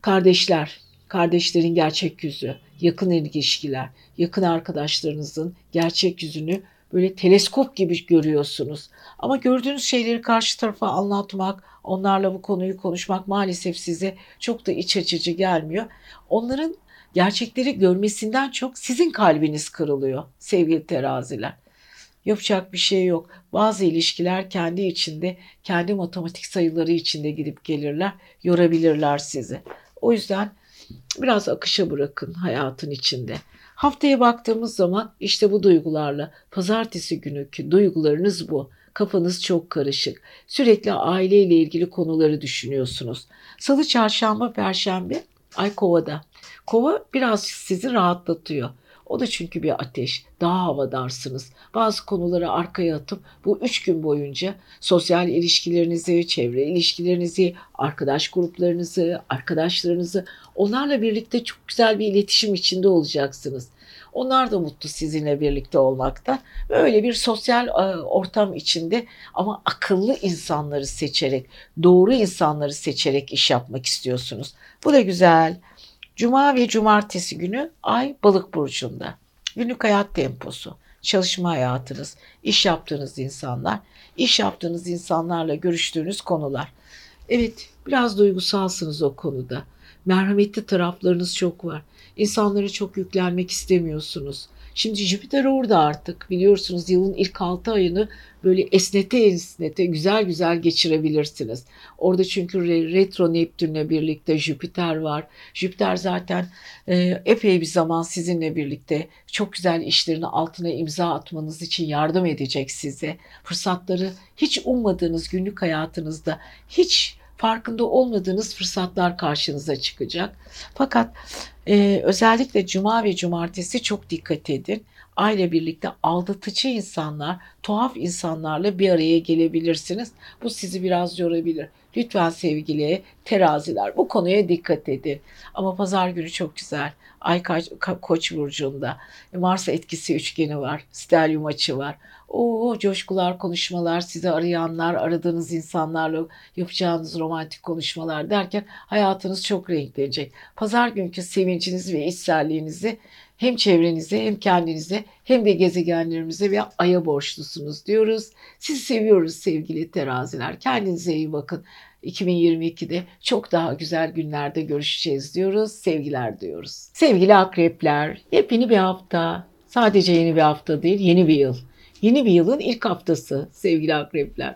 Kardeşler, kardeşlerin gerçek yüzü, yakın ilişkiler, yakın arkadaşlarınızın gerçek yüzünü böyle teleskop gibi görüyorsunuz. Ama gördüğünüz şeyleri karşı tarafa anlatmak, onlarla bu konuyu konuşmak maalesef size çok da iç açıcı gelmiyor. Onların gerçekleri görmesinden çok sizin kalbiniz kırılıyor sevgili teraziler. Yapacak bir şey yok. Bazı ilişkiler kendi içinde, kendi matematik sayıları içinde gidip gelirler, yorabilirler sizi. O yüzden biraz akışa bırakın hayatın içinde. Haftaya baktığımız zaman işte bu duygularla pazartesi günüki duygularınız bu. Kafanız çok karışık. Sürekli aileyle ilgili konuları düşünüyorsunuz. Salı, çarşamba, perşembe ay kovada. Kova biraz sizi rahatlatıyor. O da çünkü bir ateş. Daha havadarsınız. Bazı konuları arkaya atıp bu üç gün boyunca sosyal ilişkilerinizi, çevre ilişkilerinizi, arkadaş gruplarınızı, arkadaşlarınızı onlarla birlikte çok güzel bir iletişim içinde olacaksınız. Onlar da mutlu sizinle birlikte olmakta. Böyle bir sosyal e, ortam içinde ama akıllı insanları seçerek, doğru insanları seçerek iş yapmak istiyorsunuz. Bu da güzel. Cuma ve cumartesi günü ay balık burcunda. Günlük hayat temposu, çalışma hayatınız, iş yaptığınız insanlar, iş yaptığınız insanlarla görüştüğünüz konular. Evet, biraz duygusalsınız o konuda. Merhametli taraflarınız çok var. İnsanlara çok yüklenmek istemiyorsunuz. Şimdi Jüpiter orada artık biliyorsunuz yılın ilk 6 ayını böyle esnete esnete güzel güzel geçirebilirsiniz. Orada çünkü retro Neptün'le birlikte Jüpiter var. Jüpiter zaten e, epey bir zaman sizinle birlikte çok güzel işlerini altına imza atmanız için yardım edecek size. Fırsatları hiç ummadığınız günlük hayatınızda hiç farkında olmadığınız fırsatlar karşınıza çıkacak. Fakat e, özellikle cuma ve cumartesi çok dikkat edin. Aile birlikte aldatıcı insanlar, tuhaf insanlarla bir araya gelebilirsiniz. Bu sizi biraz yorabilir. Lütfen sevgili teraziler bu konuya dikkat edin. Ama pazar günü çok güzel. Ay Koç burcunda. Mars etkisi üçgeni var. Stelyum açı var. O coşkular, konuşmalar, sizi arayanlar, aradığınız insanlarla yapacağınız romantik konuşmalar derken hayatınız çok renklenecek. Pazar günkü sevinciniz ve içselliğinizi hem çevrenize hem kendinize hem de gezegenlerimize ve aya borçlusunuz diyoruz. Sizi seviyoruz sevgili teraziler. Kendinize iyi bakın. 2022'de çok daha güzel günlerde görüşeceğiz diyoruz. Sevgiler diyoruz. Sevgili akrepler, yepyeni bir hafta. Sadece yeni bir hafta değil, yeni bir yıl. Yeni bir yılın ilk haftası sevgili akrepler.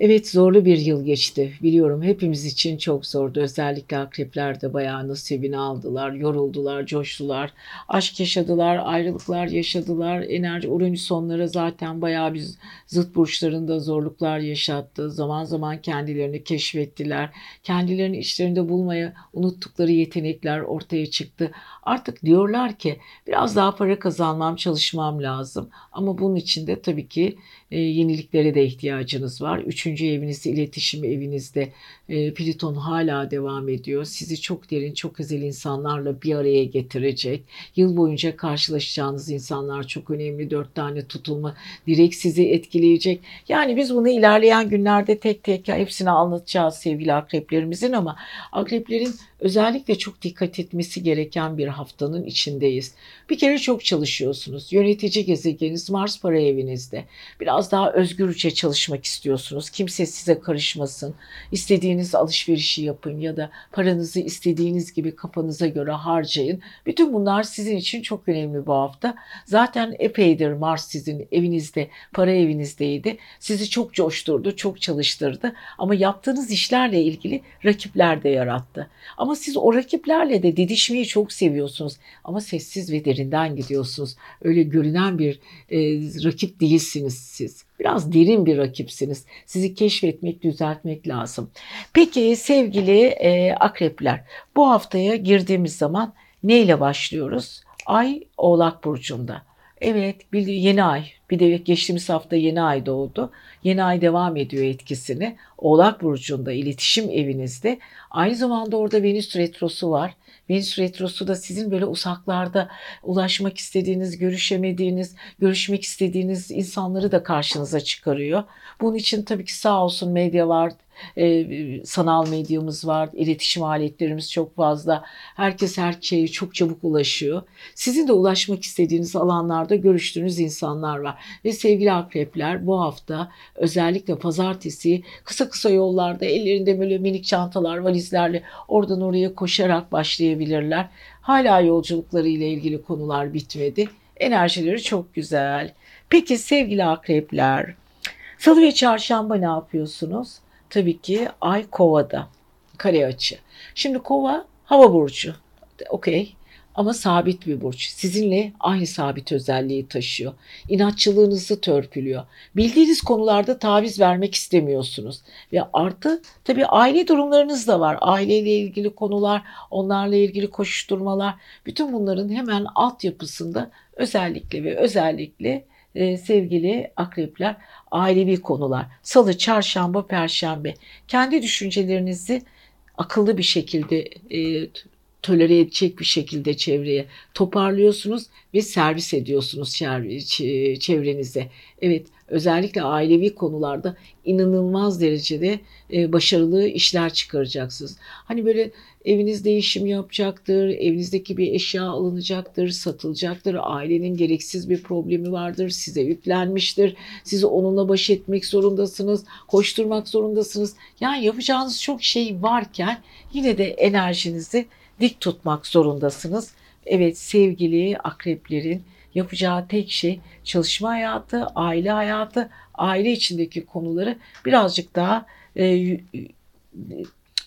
Evet zorlu bir yıl geçti. Biliyorum hepimiz için çok zordu. Özellikle akrepler de bayağı nasibini aldılar, yoruldular, coştular. Aşk yaşadılar, ayrılıklar yaşadılar. Enerji Uranüs sonları zaten bayağı bir zıt burçlarında zorluklar yaşattı. Zaman zaman kendilerini keşfettiler. Kendilerini içlerinde bulmaya unuttukları yetenekler ortaya çıktı. Artık diyorlar ki biraz daha para kazanmam, çalışmam lazım. Ama bunun için de tabii ki e, yeniliklere de ihtiyacınız var. Üçüncü evinizde, iletişim evinizde e, Plüton hala devam ediyor. Sizi çok derin, çok özel insanlarla bir araya getirecek. Yıl boyunca karşılaşacağınız insanlar çok önemli. Dört tane tutulma direkt sizi etkileyecek. Yani biz bunu ilerleyen günlerde tek tek hepsini anlatacağız sevgili akreplerimizin ama akreplerin özellikle çok dikkat etmesi gereken bir haftanın içindeyiz. Bir kere çok çalışıyorsunuz. Yönetici gezegeniniz Mars para evinizde. Biraz daha özgürce çalışmak istiyorsunuz. Kimse size karışmasın. İstediğiniz alışverişi yapın ya da paranızı istediğiniz gibi kafanıza göre harcayın. Bütün bunlar sizin için çok önemli bu hafta. Zaten epeydir Mars sizin evinizde, para evinizdeydi. Sizi çok coşturdu, çok çalıştırdı. Ama yaptığınız işlerle ilgili rakipler de yarattı. Siz o rakiplerle de didişmeyi çok seviyorsunuz. Ama sessiz ve derinden gidiyorsunuz. Öyle görünen bir e, rakip değilsiniz siz. Biraz derin bir rakipsiniz. Sizi keşfetmek, düzeltmek lazım. Peki sevgili e, akrepler, bu haftaya girdiğimiz zaman neyle başlıyoruz? Ay Oğlak Burcu'nda. Evet, yeni ay. Bir de geçtiğimiz hafta yeni ay doğdu. Yeni ay devam ediyor etkisini. Oğlak Burcu'nda, iletişim evinizde. Aynı zamanda orada Venüs Retrosu var. Venüs Retrosu da sizin böyle uzaklarda ulaşmak istediğiniz, görüşemediğiniz, görüşmek istediğiniz insanları da karşınıza çıkarıyor. Bunun için tabii ki sağ olsun medya var, e, sanal medyamız var, iletişim aletlerimiz çok fazla. Herkes her şeye çok çabuk ulaşıyor. Sizin de ulaşmak istediğiniz alanlarda görüştüğünüz insanlar var. Ve sevgili akrepler bu hafta özellikle pazartesi kısa kısa yollarda ellerinde böyle minik çantalar, valizlerle oradan oraya koşarak başlayabilirler. Hala yolculukları ile ilgili konular bitmedi. Enerjileri çok güzel. Peki sevgili akrepler, salı ve çarşamba ne yapıyorsunuz? Tabii ki ay kovada. Kare açı. Şimdi kova hava burcu. Okey. ama sabit bir burç. Sizinle aynı sabit özelliği taşıyor. İnatçılığınızı törpülüyor. Bildiğiniz konularda taviz vermek istemiyorsunuz. Ve artı tabii aile durumlarınız da var. Aileyle ilgili konular, onlarla ilgili koşuşturmalar. Bütün bunların hemen altyapısında özellikle ve özellikle e, sevgili akrepler ailevi konular. Salı, çarşamba, perşembe. Kendi düşüncelerinizi akıllı bir şekilde e, tolere edecek bir şekilde çevreye toparlıyorsunuz ve servis ediyorsunuz çevrenize. Evet özellikle ailevi konularda inanılmaz derecede e, başarılı işler çıkaracaksınız. Hani böyle eviniz değişim yapacaktır, evinizdeki bir eşya alınacaktır, satılacaktır, ailenin gereksiz bir problemi vardır, size yüklenmiştir, siz onunla baş etmek zorundasınız, koşturmak zorundasınız. Yani yapacağınız çok şey varken yine de enerjinizi dik tutmak zorundasınız. Evet sevgili akreplerin yapacağı tek şey çalışma hayatı, aile hayatı, aile içindeki konuları birazcık daha e,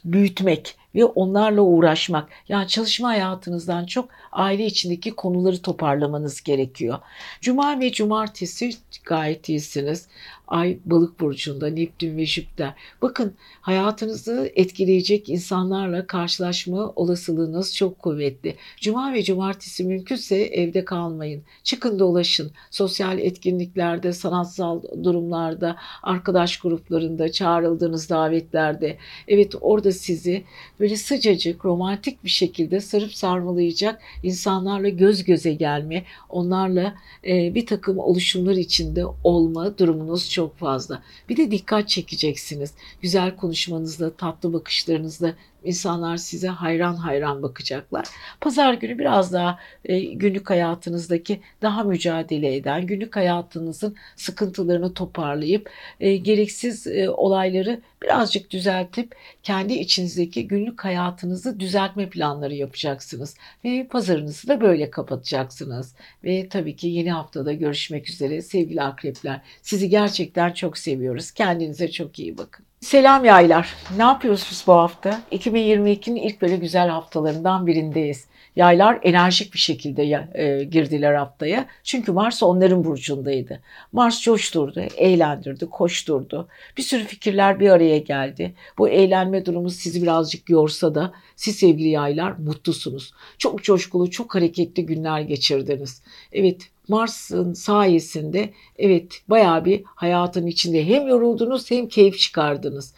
büyütmek ve onlarla uğraşmak. Yani çalışma hayatınızdan çok aile içindeki konuları toparlamanız gerekiyor. Cuma ve cumartesi gayet iyisiniz. Ay balık burcunda Neptün ve Jüpiter. Bakın hayatınızı etkileyecek insanlarla karşılaşma olasılığınız çok kuvvetli. Cuma ve cumartesi mümkünse evde kalmayın. Çıkın dolaşın. Sosyal etkinliklerde, sanatsal durumlarda, arkadaş gruplarında, çağrıldığınız davetlerde. Evet orada sizi böyle sıcacık, romantik bir şekilde sarıp sarmalayacak insanlarla göz göze gelme, onlarla e, bir takım oluşumlar içinde olma durumunuz çok fazla. Bir de dikkat çekeceksiniz. Güzel konuşmanızla, tatlı bakışlarınızla İnsanlar size hayran hayran bakacaklar. Pazar günü biraz daha e, günlük hayatınızdaki daha mücadele eden, günlük hayatınızın sıkıntılarını toparlayıp e, gereksiz e, olayları birazcık düzeltip kendi içinizdeki günlük hayatınızı düzeltme planları yapacaksınız. Ve pazarınızı da böyle kapatacaksınız. Ve tabii ki yeni haftada görüşmek üzere sevgili akrepler. Sizi gerçekten çok seviyoruz. Kendinize çok iyi bakın. Selam yaylar. Ne yapıyorsunuz bu hafta? 2022'nin ilk böyle güzel haftalarından birindeyiz. Yaylar enerjik bir şekilde e, girdiler haftaya. Çünkü Mars onların burcundaydı. Mars coşturdu, eğlendirdi, koşturdu. Bir sürü fikirler bir araya geldi. Bu eğlenme durumu sizi birazcık yorsa da siz sevgili yaylar mutlusunuz. Çok coşkulu, çok hareketli günler geçirdiniz. Evet Mars'ın sayesinde evet bayağı bir hayatın içinde hem yoruldunuz hem keyif çıkardınız.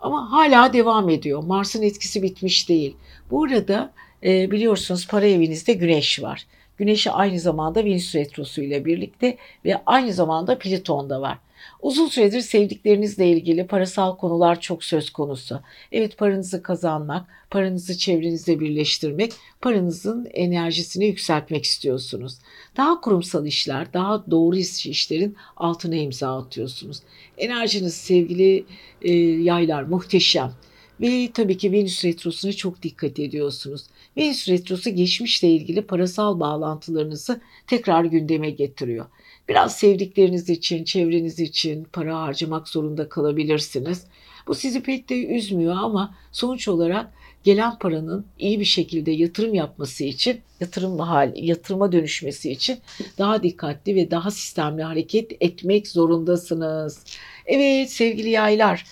Ama hala devam ediyor. Mars'ın etkisi bitmiş değil. Bu arada e, biliyorsunuz para evinizde güneş var. Güneşi aynı zamanda Venüs Retrosu ile birlikte ve aynı zamanda Plüton da var. Uzun süredir sevdiklerinizle ilgili parasal konular çok söz konusu. Evet paranızı kazanmak, paranızı çevrenizde birleştirmek, paranızın enerjisini yükseltmek istiyorsunuz. Daha kurumsal işler, daha doğru işlerin altına imza atıyorsunuz. Enerjiniz sevgili e, yaylar muhteşem. Ve tabii ki Venüs Retrosu'na çok dikkat ediyorsunuz. Venüs Retrosu geçmişle ilgili parasal bağlantılarınızı tekrar gündeme getiriyor. Biraz sevdikleriniz için, çevreniz için para harcamak zorunda kalabilirsiniz. Bu sizi pek de üzmüyor ama sonuç olarak gelen paranın iyi bir şekilde yatırım yapması için, yatırım hal, yatırıma dönüşmesi için daha dikkatli ve daha sistemli hareket etmek zorundasınız. Evet sevgili yaylar.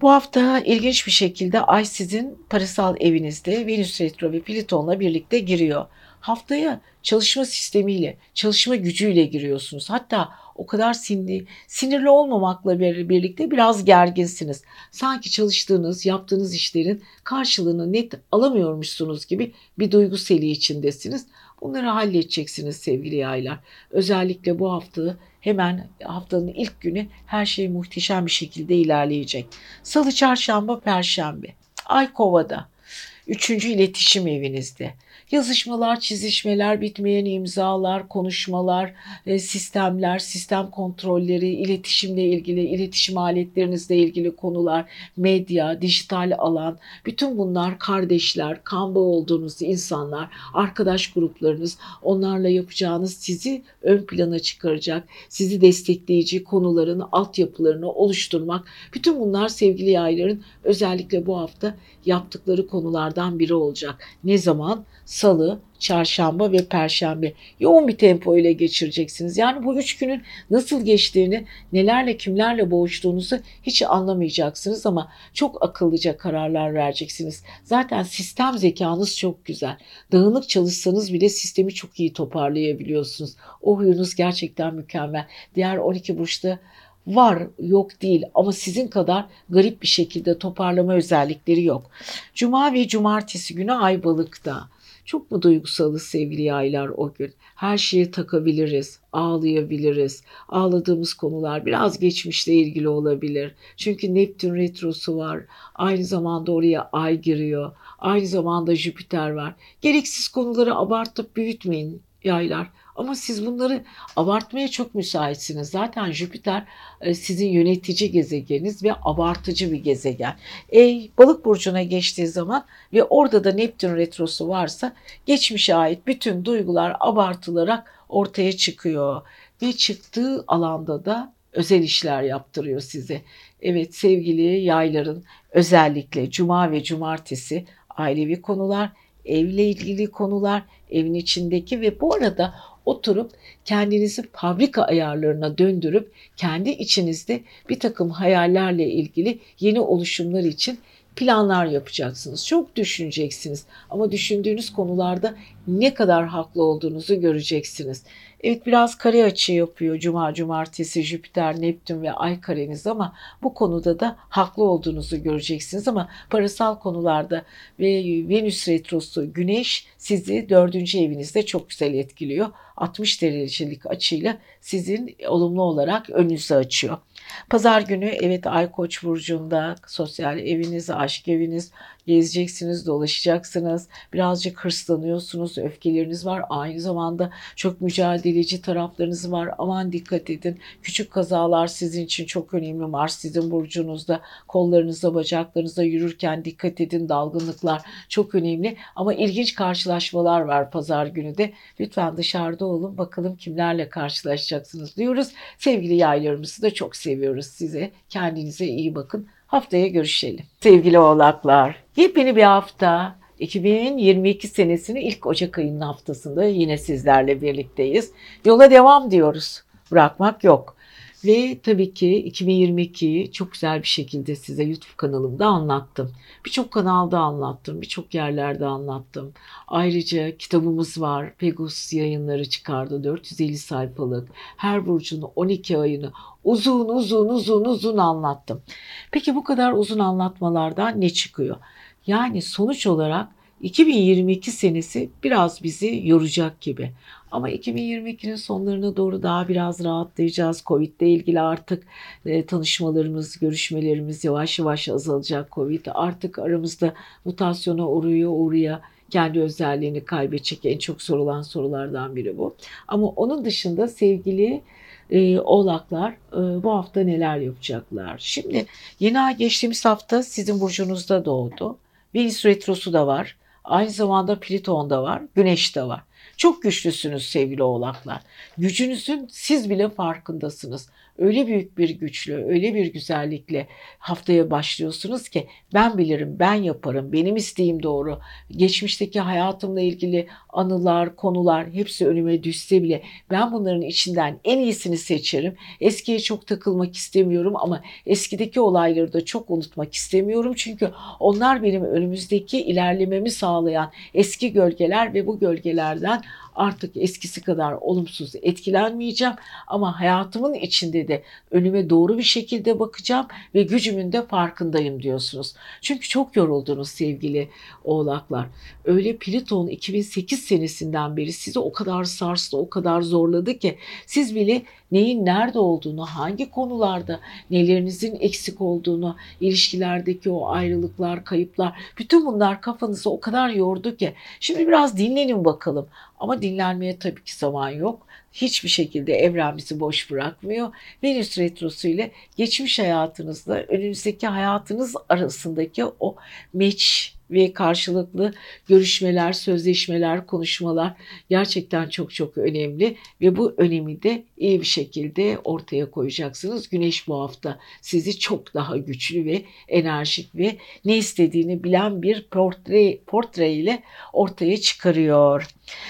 Bu hafta ilginç bir şekilde Ay sizin parasal evinizde Venüs Retro ve Plüton'la birlikte giriyor. Haftaya çalışma sistemiyle, çalışma gücüyle giriyorsunuz. Hatta o kadar sinirli, sinirli olmamakla birlikte biraz gerginsiniz. Sanki çalıştığınız, yaptığınız işlerin karşılığını net alamıyormuşsunuz gibi bir duygu seli içindesiniz. Bunları halledeceksiniz sevgili yaylar. Özellikle bu hafta hemen haftanın ilk günü her şey muhteşem bir şekilde ilerleyecek. Salı, çarşamba, perşembe. Ay kovada. Üçüncü iletişim evinizde. Yazışmalar, çizişmeler, bitmeyen imzalar, konuşmalar, e, sistemler, sistem kontrolleri, iletişimle ilgili, iletişim aletlerinizle ilgili konular, medya, dijital alan, bütün bunlar kardeşler, kan bağı olduğunuz insanlar, arkadaş gruplarınız, onlarla yapacağınız sizi ön plana çıkaracak, sizi destekleyici konuların altyapılarını oluşturmak. Bütün bunlar sevgili yayların özellikle bu hafta yaptıkları konulardan biri olacak. Ne zaman? Salı, çarşamba ve perşembe yoğun bir tempo ile geçireceksiniz. Yani bu üç günün nasıl geçtiğini, nelerle kimlerle boğuştuğunuzu hiç anlamayacaksınız ama çok akıllıca kararlar vereceksiniz. Zaten sistem zekanız çok güzel. Dağınık çalışsanız bile sistemi çok iyi toparlayabiliyorsunuz. O huyunuz gerçekten mükemmel. Diğer 12 burçta var yok değil ama sizin kadar garip bir şekilde toparlama özellikleri yok. Cuma ve cumartesi günü ay balıkta. Çok mu duygusalız sevgili yaylar o gün? Her şeyi takabiliriz, ağlayabiliriz. Ağladığımız konular biraz geçmişle ilgili olabilir. Çünkü Neptün retrosu var. Aynı zamanda oraya ay giriyor. Aynı zamanda Jüpiter var. Gereksiz konuları abartıp büyütmeyin yaylar. Ama siz bunları abartmaya çok müsaitsiniz. Zaten Jüpiter e, sizin yönetici gezegeniniz ve abartıcı bir gezegen. Ey balık burcuna geçtiği zaman ve orada da Neptün retrosu varsa geçmişe ait bütün duygular abartılarak ortaya çıkıyor. Ve çıktığı alanda da özel işler yaptırıyor size. Evet sevgili yayların özellikle cuma ve cumartesi ailevi konular, evle ilgili konular, evin içindeki ve bu arada oturup kendinizi fabrika ayarlarına döndürüp kendi içinizde bir takım hayallerle ilgili yeni oluşumlar için planlar yapacaksınız. Çok düşüneceksiniz ama düşündüğünüz konularda ne kadar haklı olduğunuzu göreceksiniz. Evet biraz kare açı yapıyor Cuma, Cumartesi, Jüpiter, Neptün ve Ay kareniz ama bu konuda da haklı olduğunuzu göreceksiniz ama parasal konularda ve Venüs retrosu Güneş sizi dördüncü evinizde çok güzel etkiliyor. 60 derecelik açıyla sizin olumlu olarak önünüzü açıyor. Pazar günü evet Ay Koç burcunda sosyal eviniz, aşk eviniz gezeceksiniz, dolaşacaksınız. Birazcık hırslanıyorsunuz, öfkeleriniz var. Aynı zamanda çok mücadeleci taraflarınız var. Aman dikkat edin. Küçük kazalar sizin için çok önemli. Mars sizin burcunuzda, kollarınızda, bacaklarınızda yürürken dikkat edin. Dalgınlıklar çok önemli. Ama ilginç karşılaşmalar var pazar günü de. Lütfen dışarıda olun. Bakalım kimlerle karşılaşacaksınız diyoruz. Sevgili yaylarımızı da çok seviyoruz size. Kendinize iyi bakın. Haftaya görüşelim. Sevgili oğlaklar, yepyeni bir hafta. 2022 senesinin ilk Ocak ayının haftasında yine sizlerle birlikteyiz. Yola devam diyoruz. Bırakmak yok. Ve tabii ki 2022'yi çok güzel bir şekilde size YouTube kanalımda anlattım. Birçok kanalda anlattım, birçok yerlerde anlattım. Ayrıca kitabımız var. Pegasus yayınları çıkardı 450 sayfalık. Her burcun 12 ayını uzun uzun uzun uzun anlattım. Peki bu kadar uzun anlatmalardan ne çıkıyor? Yani sonuç olarak 2022 senesi biraz bizi yoracak gibi. Ama 2022'nin sonlarına doğru daha biraz rahatlayacağız. Covid ile ilgili artık e, tanışmalarımız, görüşmelerimiz yavaş yavaş azalacak. Covid artık aramızda mutasyona uğruyor, uğruyor kendi özelliğini kaybedecek en çok sorulan sorulardan biri bu. Ama onun dışında sevgili e, oğlaklar e, bu hafta neler yapacaklar? Şimdi yeni ay geçtiğimiz hafta sizin burcunuzda doğdu. Venüs retrosu da var. Aynı zamanda Plüton da var, Güneş de var. Çok güçlüsünüz sevgili oğlaklar. Gücünüzün siz bile farkındasınız öyle büyük bir güçlü, öyle bir güzellikle haftaya başlıyorsunuz ki ben bilirim, ben yaparım, benim isteğim doğru. Geçmişteki hayatımla ilgili anılar, konular hepsi önüme düşse bile ben bunların içinden en iyisini seçerim. Eskiye çok takılmak istemiyorum ama eskideki olayları da çok unutmak istemiyorum. Çünkü onlar benim önümüzdeki ilerlememi sağlayan eski gölgeler ve bu gölgelerden artık eskisi kadar olumsuz etkilenmeyeceğim ama hayatımın içinde de önüme doğru bir şekilde bakacağım ve gücümün de farkındayım diyorsunuz. Çünkü çok yoruldunuz sevgili oğlaklar. Öyle Plüton 2008 senesinden beri sizi o kadar sarstı, o kadar zorladı ki siz bile neyin nerede olduğunu, hangi konularda nelerinizin eksik olduğunu, ilişkilerdeki o ayrılıklar, kayıplar, bütün bunlar kafanızı o kadar yordu ki şimdi biraz dinlenin bakalım. Ama dinlenmeye tabii ki zaman yok. Hiçbir şekilde evren bizi boş bırakmıyor. Venüs retrosu ile geçmiş hayatınızla önünüzdeki hayatınız arasındaki o meç ve karşılıklı görüşmeler, sözleşmeler, konuşmalar gerçekten çok çok önemli ve bu önemi de iyi bir şekilde ortaya koyacaksınız. Güneş bu hafta sizi çok daha güçlü ve enerjik ve ne istediğini bilen bir portre, portre ile ortaya çıkarıyor.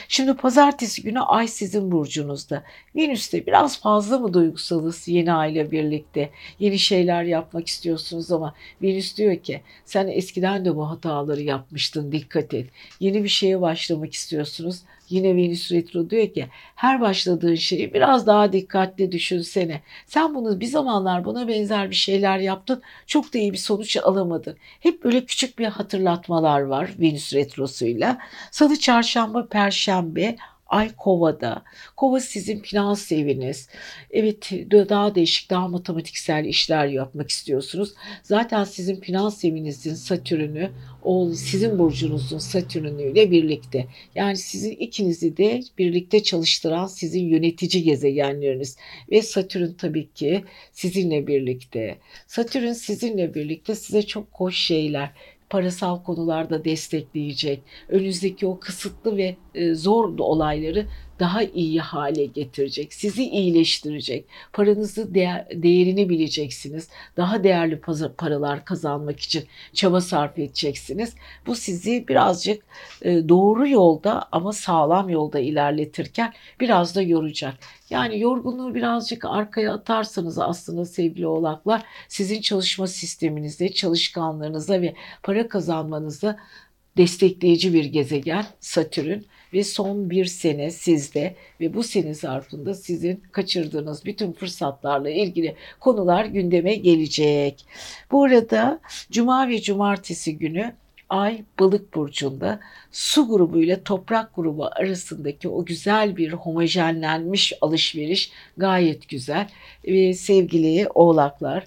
Şimdi pazartesi günü ay sizin burcunuzda. Venüs'te biraz fazla mı duygusalız yeni ayla birlikte? Yeni şeyler yapmak istiyorsunuz ama Venüs diyor ki sen eskiden de bu hataları yapmıştın dikkat et. Yeni bir şeye başlamak istiyorsunuz. Yine Venüs Retro diyor ki her başladığın şeyi biraz daha dikkatli düşünsene. Sen bunu bir zamanlar buna benzer bir şeyler yaptın. Çok da iyi bir sonuç alamadın. Hep böyle küçük bir hatırlatmalar var Venüs Retrosu'yla. Salı, çarşamba, perşembe Ay Kova'da. Kova sizin finans eviniz. Evet daha değişik, daha matematiksel işler yapmak istiyorsunuz. Zaten sizin finans evinizin Satürn'ü o sizin burcunuzun Satürn'üyle birlikte. Yani sizin ikinizi de birlikte çalıştıran sizin yönetici gezegenleriniz. Ve Satürn tabii ki sizinle birlikte. Satürn sizinle birlikte size çok hoş şeyler, parasal konularda destekleyecek. Önünüzdeki o kısıtlı ve e, zor olayları daha iyi hale getirecek. Sizi iyileştirecek. Paranızı değer, değerini bileceksiniz. Daha değerli paralar kazanmak için çaba sarf edeceksiniz. Bu sizi birazcık e, doğru yolda ama sağlam yolda ilerletirken biraz da yoracak. Yani yorgunluğu birazcık arkaya atarsanız aslında sevgili oğlaklar sizin çalışma sisteminizde, çalışkanlarınıza ve para kazanmanıza destekleyici bir gezegen Satürn ve son bir sene sizde ve bu sene zarfında sizin kaçırdığınız bütün fırsatlarla ilgili konular gündeme gelecek. Bu arada cuma ve cumartesi günü Ay balık burcunda su grubu ile toprak grubu arasındaki o güzel bir homojenlenmiş alışveriş gayet güzel. Ve sevgili oğlaklar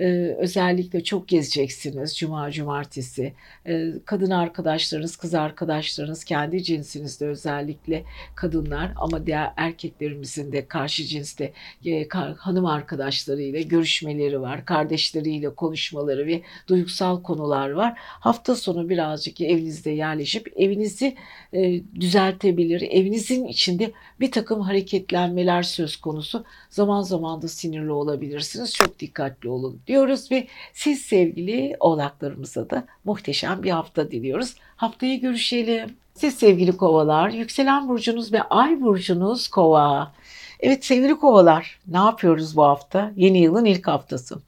ee, özellikle çok gezeceksiniz cuma cumartesi. Ee, kadın arkadaşlarınız, kız arkadaşlarınız, kendi cinsinizde özellikle kadınlar ama diğer erkeklerimizin de karşı cinste e, hanım arkadaşlarıyla görüşmeleri var. Kardeşleriyle konuşmaları ve duygusal konular var. Hafta sonu birazcık evinizde yerleşip evinizi e, düzeltebilir. Evinizin içinde bir takım hareketlenmeler söz konusu. Zaman zaman da sinirli olabilirsiniz. Çok dikkatli olun diyoruz ve siz sevgili oğlaklarımıza da muhteşem bir hafta diliyoruz. Haftaya görüşelim. Siz sevgili kovalar, yükselen burcunuz ve ay burcunuz kova. Evet sevgili kovalar ne yapıyoruz bu hafta? Yeni yılın ilk haftası.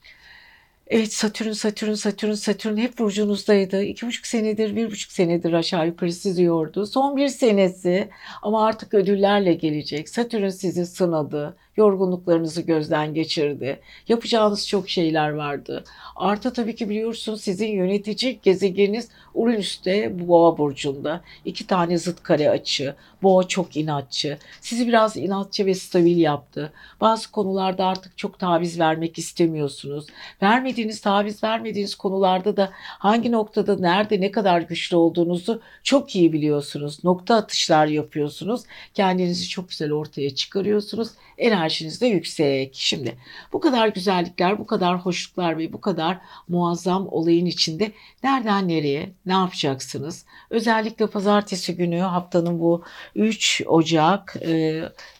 Evet Satürn, Satürn, Satürn, Satürn hep burcunuzdaydı. İki buçuk senedir, bir buçuk senedir aşağı yukarı siziyordu. Son bir senesi ama artık ödüllerle gelecek. Satürn sizi sınadı yorgunluklarınızı gözden geçirdi. Yapacağınız çok şeyler vardı. Artı tabii ki biliyorsunuz sizin yönetici gezegeniniz Uranüs'te Boğa burcunda. İki tane zıt kare açı. Boğa çok inatçı. Sizi biraz inatçı ve stabil yaptı. Bazı konularda artık çok taviz vermek istemiyorsunuz. Vermediğiniz, taviz vermediğiniz konularda da hangi noktada, nerede, ne kadar güçlü olduğunuzu çok iyi biliyorsunuz. Nokta atışlar yapıyorsunuz. Kendinizi çok güzel ortaya çıkarıyorsunuz. En enerjiniz de yüksek. Şimdi bu kadar güzellikler, bu kadar hoşluklar ve bu kadar muazzam olayın içinde nereden nereye ne yapacaksınız? Özellikle pazartesi günü haftanın bu 3 Ocak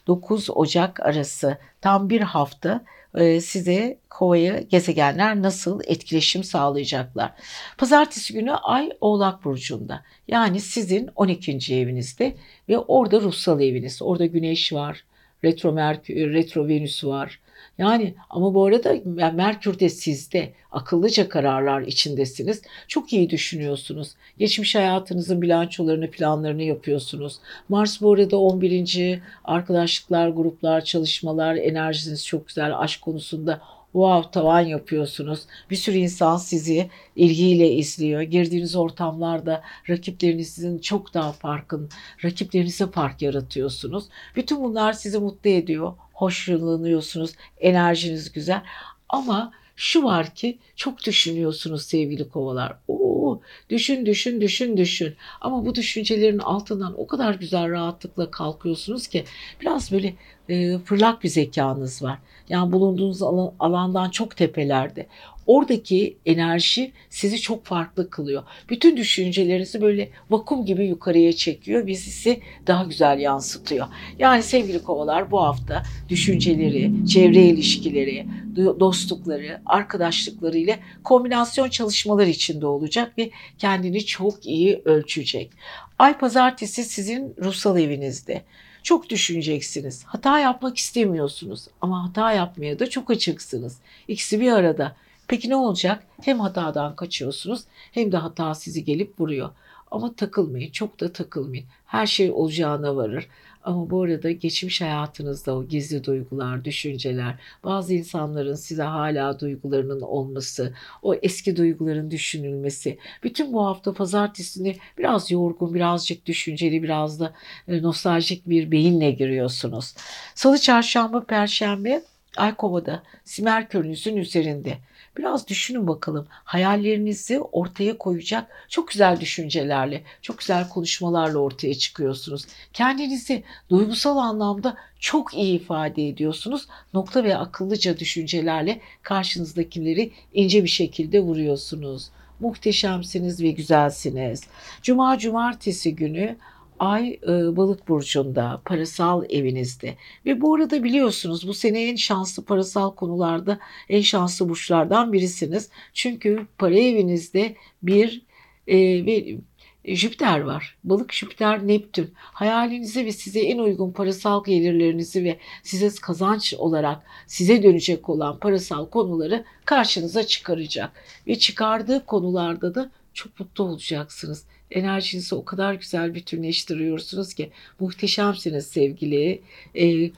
9 e, Ocak arası tam bir hafta e, size kovaya gezegenler nasıl etkileşim sağlayacaklar. Pazartesi günü Ay Oğlak Burcu'nda yani sizin 12. evinizde ve orada ruhsal eviniz. Orada Güneş var, retro Merkür, retro Venüs var. Yani ama bu arada Merkür de sizde akıllıca kararlar içindesiniz. Çok iyi düşünüyorsunuz. Geçmiş hayatınızın bilançolarını, planlarını yapıyorsunuz. Mars bu arada 11. arkadaşlıklar, gruplar, çalışmalar, enerjiniz çok güzel. Aşk konusunda wow tavan yapıyorsunuz. Bir sürü insan sizi ilgiyle izliyor. Girdiğiniz ortamlarda rakiplerinizin çok daha farkın, rakiplerinize fark yaratıyorsunuz. Bütün bunlar sizi mutlu ediyor. Hoşlanıyorsunuz. Enerjiniz güzel. Ama şu var ki çok düşünüyorsunuz sevgili kovalar. Oo, düşün düşün düşün düşün. Ama bu düşüncelerin altından o kadar güzel rahatlıkla kalkıyorsunuz ki biraz böyle e, fırlak bir zekanız var. Yani bulunduğunuz alan, alandan çok tepelerde. Oradaki enerji sizi çok farklı kılıyor. Bütün düşüncelerinizi böyle vakum gibi yukarıya çekiyor ve sizi daha güzel yansıtıyor. Yani sevgili kovalar bu hafta düşünceleri, çevre ilişkileri, dostlukları, arkadaşlıkları ile kombinasyon çalışmalar içinde olacak ve kendini çok iyi ölçecek. Ay pazartesi sizin ruhsal evinizde. Çok düşüneceksiniz. Hata yapmak istemiyorsunuz ama hata yapmaya da çok açıksınız. İkisi bir arada. Peki ne olacak? Hem hatadan kaçıyorsunuz hem de hata sizi gelip vuruyor. Ama takılmayın, çok da takılmayın. Her şey olacağına varır. Ama bu arada geçmiş hayatınızda o gizli duygular, düşünceler, bazı insanların size hala duygularının olması, o eski duyguların düşünülmesi, bütün bu hafta pazartesini biraz yorgun, birazcık düşünceli, biraz da e, nostaljik bir beyinle giriyorsunuz. Salı, çarşamba, perşembe Ay Kova'da Simerkörünüzün üzerinde. Biraz düşünün bakalım. Hayallerinizi ortaya koyacak çok güzel düşüncelerle, çok güzel konuşmalarla ortaya çıkıyorsunuz. Kendinizi duygusal anlamda çok iyi ifade ediyorsunuz. Nokta ve akıllıca düşüncelerle karşınızdakileri ince bir şekilde vuruyorsunuz. Muhteşemsiniz ve güzelsiniz. Cuma cumartesi günü Ay e, balık burcunda, parasal evinizde. Ve bu arada biliyorsunuz bu sene en şanslı parasal konularda en şanslı burçlardan birisiniz. Çünkü para evinizde bir e, ve Jüpiter var. Balık Jüpiter Neptün. Hayalinize ve size en uygun parasal gelirlerinizi ve size kazanç olarak size dönecek olan parasal konuları karşınıza çıkaracak. Ve çıkardığı konularda da çok mutlu olacaksınız enerjinizi o kadar güzel bütünleştiriyorsunuz ki muhteşemsiniz sevgili e,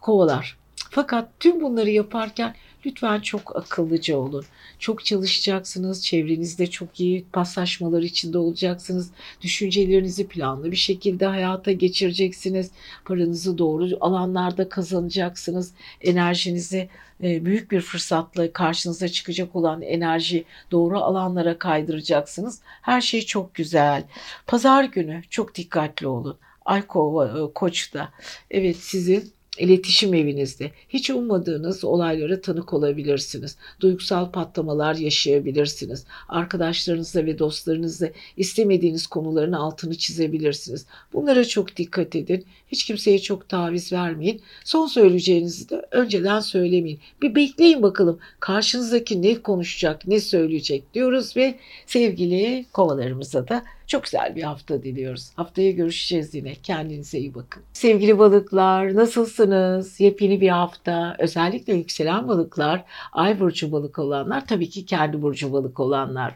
kovalar. Fakat tüm bunları yaparken lütfen çok akıllıca olun. Çok çalışacaksınız. Çevrenizde çok iyi paslaşmalar içinde olacaksınız. Düşüncelerinizi planlı bir şekilde hayata geçireceksiniz. Paranızı doğru alanlarda kazanacaksınız. Enerjinizi e, büyük bir fırsatla karşınıza çıkacak olan enerji doğru alanlara kaydıracaksınız. Her şey çok güzel. Pazar günü çok dikkatli olun. Ay e, Koç'ta. Evet sizin iletişim evinizde hiç ummadığınız olaylara tanık olabilirsiniz. Duygusal patlamalar yaşayabilirsiniz. Arkadaşlarınızla ve dostlarınızla istemediğiniz konuların altını çizebilirsiniz. Bunlara çok dikkat edin. Hiç kimseye çok taviz vermeyin. Son söyleyeceğinizi de önceden söylemeyin. Bir bekleyin bakalım karşınızdaki ne konuşacak, ne söyleyecek diyoruz ve sevgili kovalarımıza da çok güzel bir hafta diliyoruz. Haftaya görüşeceğiz yine. Kendinize iyi bakın. Sevgili balıklar nasılsınız? Yepyeni bir hafta. Özellikle yükselen balıklar, ay burcu balık olanlar, tabii ki kendi burcu balık olanlar.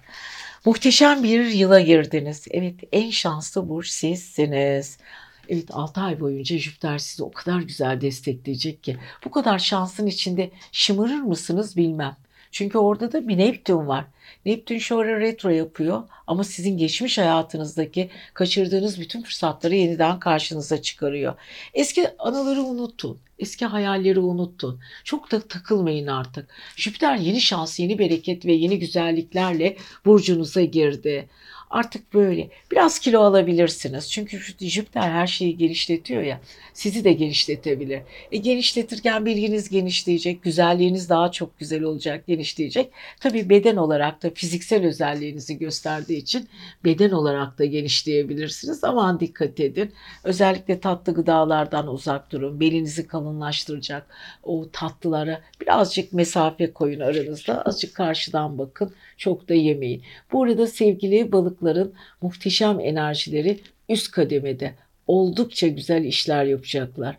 Muhteşem bir yıla girdiniz. Evet en şanslı burç sizsiniz. Evet 6 ay boyunca Jüpiter sizi o kadar güzel destekleyecek ki bu kadar şansın içinde şımarır mısınız bilmem. Çünkü orada da bir Neptün var. Neptün şu ara retro yapıyor ama sizin geçmiş hayatınızdaki kaçırdığınız bütün fırsatları yeniden karşınıza çıkarıyor. Eski anıları unutun. Eski hayalleri unutun. Çok da takılmayın artık. Jüpiter yeni şans, yeni bereket ve yeni güzelliklerle burcunuza girdi. Artık böyle. Biraz kilo alabilirsiniz. Çünkü Jüpiter her şeyi genişletiyor ya. Sizi de genişletebilir. E, genişletirken bilginiz genişleyecek. Güzelliğiniz daha çok güzel olacak, genişleyecek. Tabii beden olarak da fiziksel özelliğinizi gösterdiği için beden olarak da genişleyebilirsiniz. Aman dikkat edin. Özellikle tatlı gıdalardan uzak durun. Belinizi kalınlaştıracak o tatlılara birazcık mesafe koyun aranızda. Azıcık karşıdan bakın. Çok da yemeyin. Bu arada sevgili balıkların muhteşem enerjileri üst kademede oldukça güzel işler yapacaklar.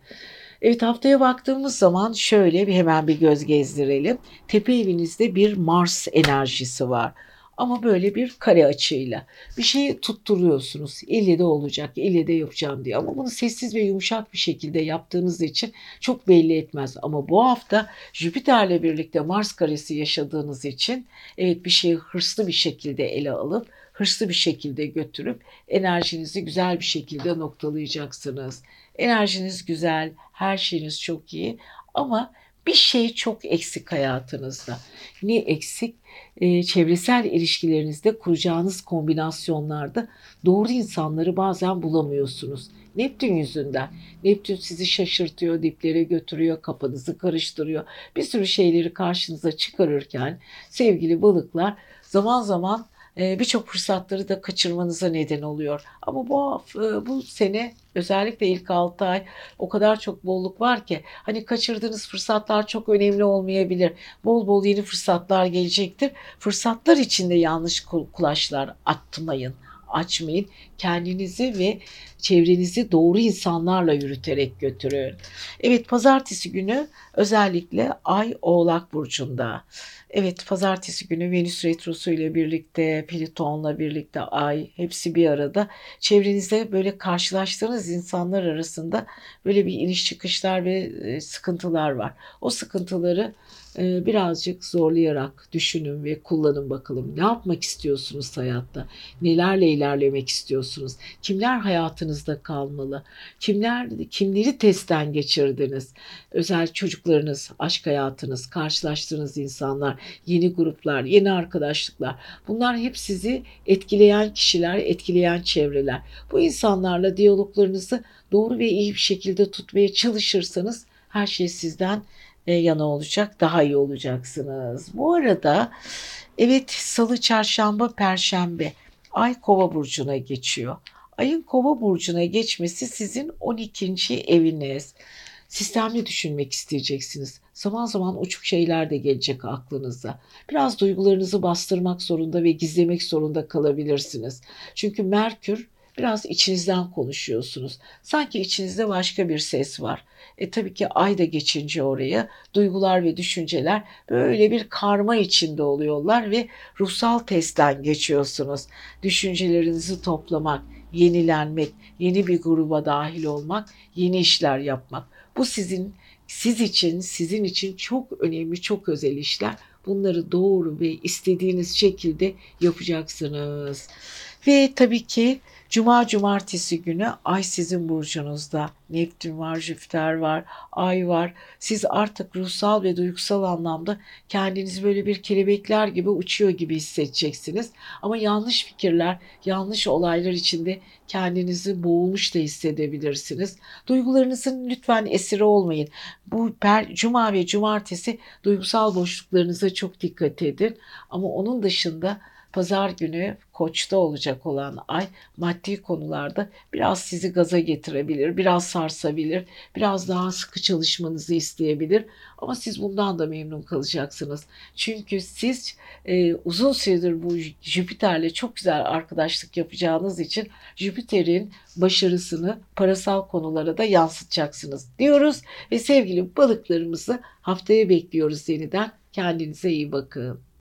Evet haftaya baktığımız zaman şöyle bir hemen bir göz gezdirelim. Tepe evinizde bir Mars enerjisi var. Ama böyle bir kare açıyla bir şeyi tutturuyorsunuz. İlle de olacak, ille de yapacağım diye. Ama bunu sessiz ve yumuşak bir şekilde yaptığınız için çok belli etmez. Ama bu hafta Jüpiter'le birlikte Mars karesi yaşadığınız için evet bir şeyi hırslı bir şekilde ele alıp hırslı bir şekilde götürüp enerjinizi güzel bir şekilde noktalayacaksınız. Enerjiniz güzel, her şeyiniz çok iyi ama bir şey çok eksik hayatınızda. Ne eksik? Ee, çevresel ilişkilerinizde kuracağınız kombinasyonlarda doğru insanları bazen bulamıyorsunuz. Neptün yüzünden. Neptün sizi şaşırtıyor, diplere götürüyor, kafanızı karıştırıyor. Bir sürü şeyleri karşınıza çıkarırken sevgili balıklar zaman zaman birçok fırsatları da kaçırmanıza neden oluyor. Ama bu e, bu sene özellikle ilk 6 ay o kadar çok bolluk var ki hani kaçırdığınız fırsatlar çok önemli olmayabilir. Bol bol yeni fırsatlar gelecektir. Fırsatlar içinde yanlış kulaçlar atmayın açmayın. Kendinizi ve çevrenizi doğru insanlarla yürüterek götürün. Evet pazartesi günü özellikle Ay Oğlak Burcu'nda. Evet pazartesi günü Venüs Retrosu ile birlikte, Plüton'la birlikte Ay hepsi bir arada. Çevrenizde böyle karşılaştığınız insanlar arasında böyle bir iniş çıkışlar ve e, sıkıntılar var. O sıkıntıları birazcık zorlayarak düşünün ve kullanın bakalım. Ne yapmak istiyorsunuz hayatta? Nelerle ilerlemek istiyorsunuz? Kimler hayatınızda kalmalı? Kimler kimleri testten geçirdiniz? Özel çocuklarınız, aşk hayatınız, karşılaştığınız insanlar, yeni gruplar, yeni arkadaşlıklar. Bunlar hep sizi etkileyen kişiler, etkileyen çevreler. Bu insanlarla diyaloglarınızı doğru ve iyi bir şekilde tutmaya çalışırsanız her şey sizden yana olacak, daha iyi olacaksınız. Bu arada evet salı, çarşamba, perşembe ay kova burcuna geçiyor. Ayın kova burcuna geçmesi sizin 12. eviniz. Sistemli düşünmek isteyeceksiniz. Zaman zaman uçuk şeyler de gelecek aklınıza. Biraz duygularınızı bastırmak zorunda ve gizlemek zorunda kalabilirsiniz. Çünkü Merkür biraz içinizden konuşuyorsunuz. Sanki içinizde başka bir ses var. E tabii ki ay da geçince oraya duygular ve düşünceler böyle bir karma içinde oluyorlar ve ruhsal testten geçiyorsunuz. Düşüncelerinizi toplamak, yenilenmek, yeni bir gruba dahil olmak, yeni işler yapmak. Bu sizin siz için, sizin için çok önemli, çok özel işler. Bunları doğru ve istediğiniz şekilde yapacaksınız. Ve tabii ki Cuma cumartesi günü ay sizin burcunuzda. Neptün var, Jüpiter var, ay var. Siz artık ruhsal ve duygusal anlamda kendinizi böyle bir kelebekler gibi uçuyor gibi hissedeceksiniz. Ama yanlış fikirler, yanlış olaylar içinde kendinizi boğulmuş da hissedebilirsiniz. Duygularınızın lütfen esiri olmayın. Bu per, cuma ve cumartesi duygusal boşluklarınıza çok dikkat edin. Ama onun dışında pazar günü koçta olacak olan ay maddi konularda biraz sizi gaza getirebilir, biraz sarsabilir, biraz daha sıkı çalışmanızı isteyebilir. Ama siz bundan da memnun kalacaksınız. Çünkü siz e, uzun süredir bu Jüpiter'le çok güzel arkadaşlık yapacağınız için Jüpiter'in başarısını parasal konulara da yansıtacaksınız diyoruz. Ve sevgili balıklarımızı haftaya bekliyoruz yeniden. Kendinize iyi bakın.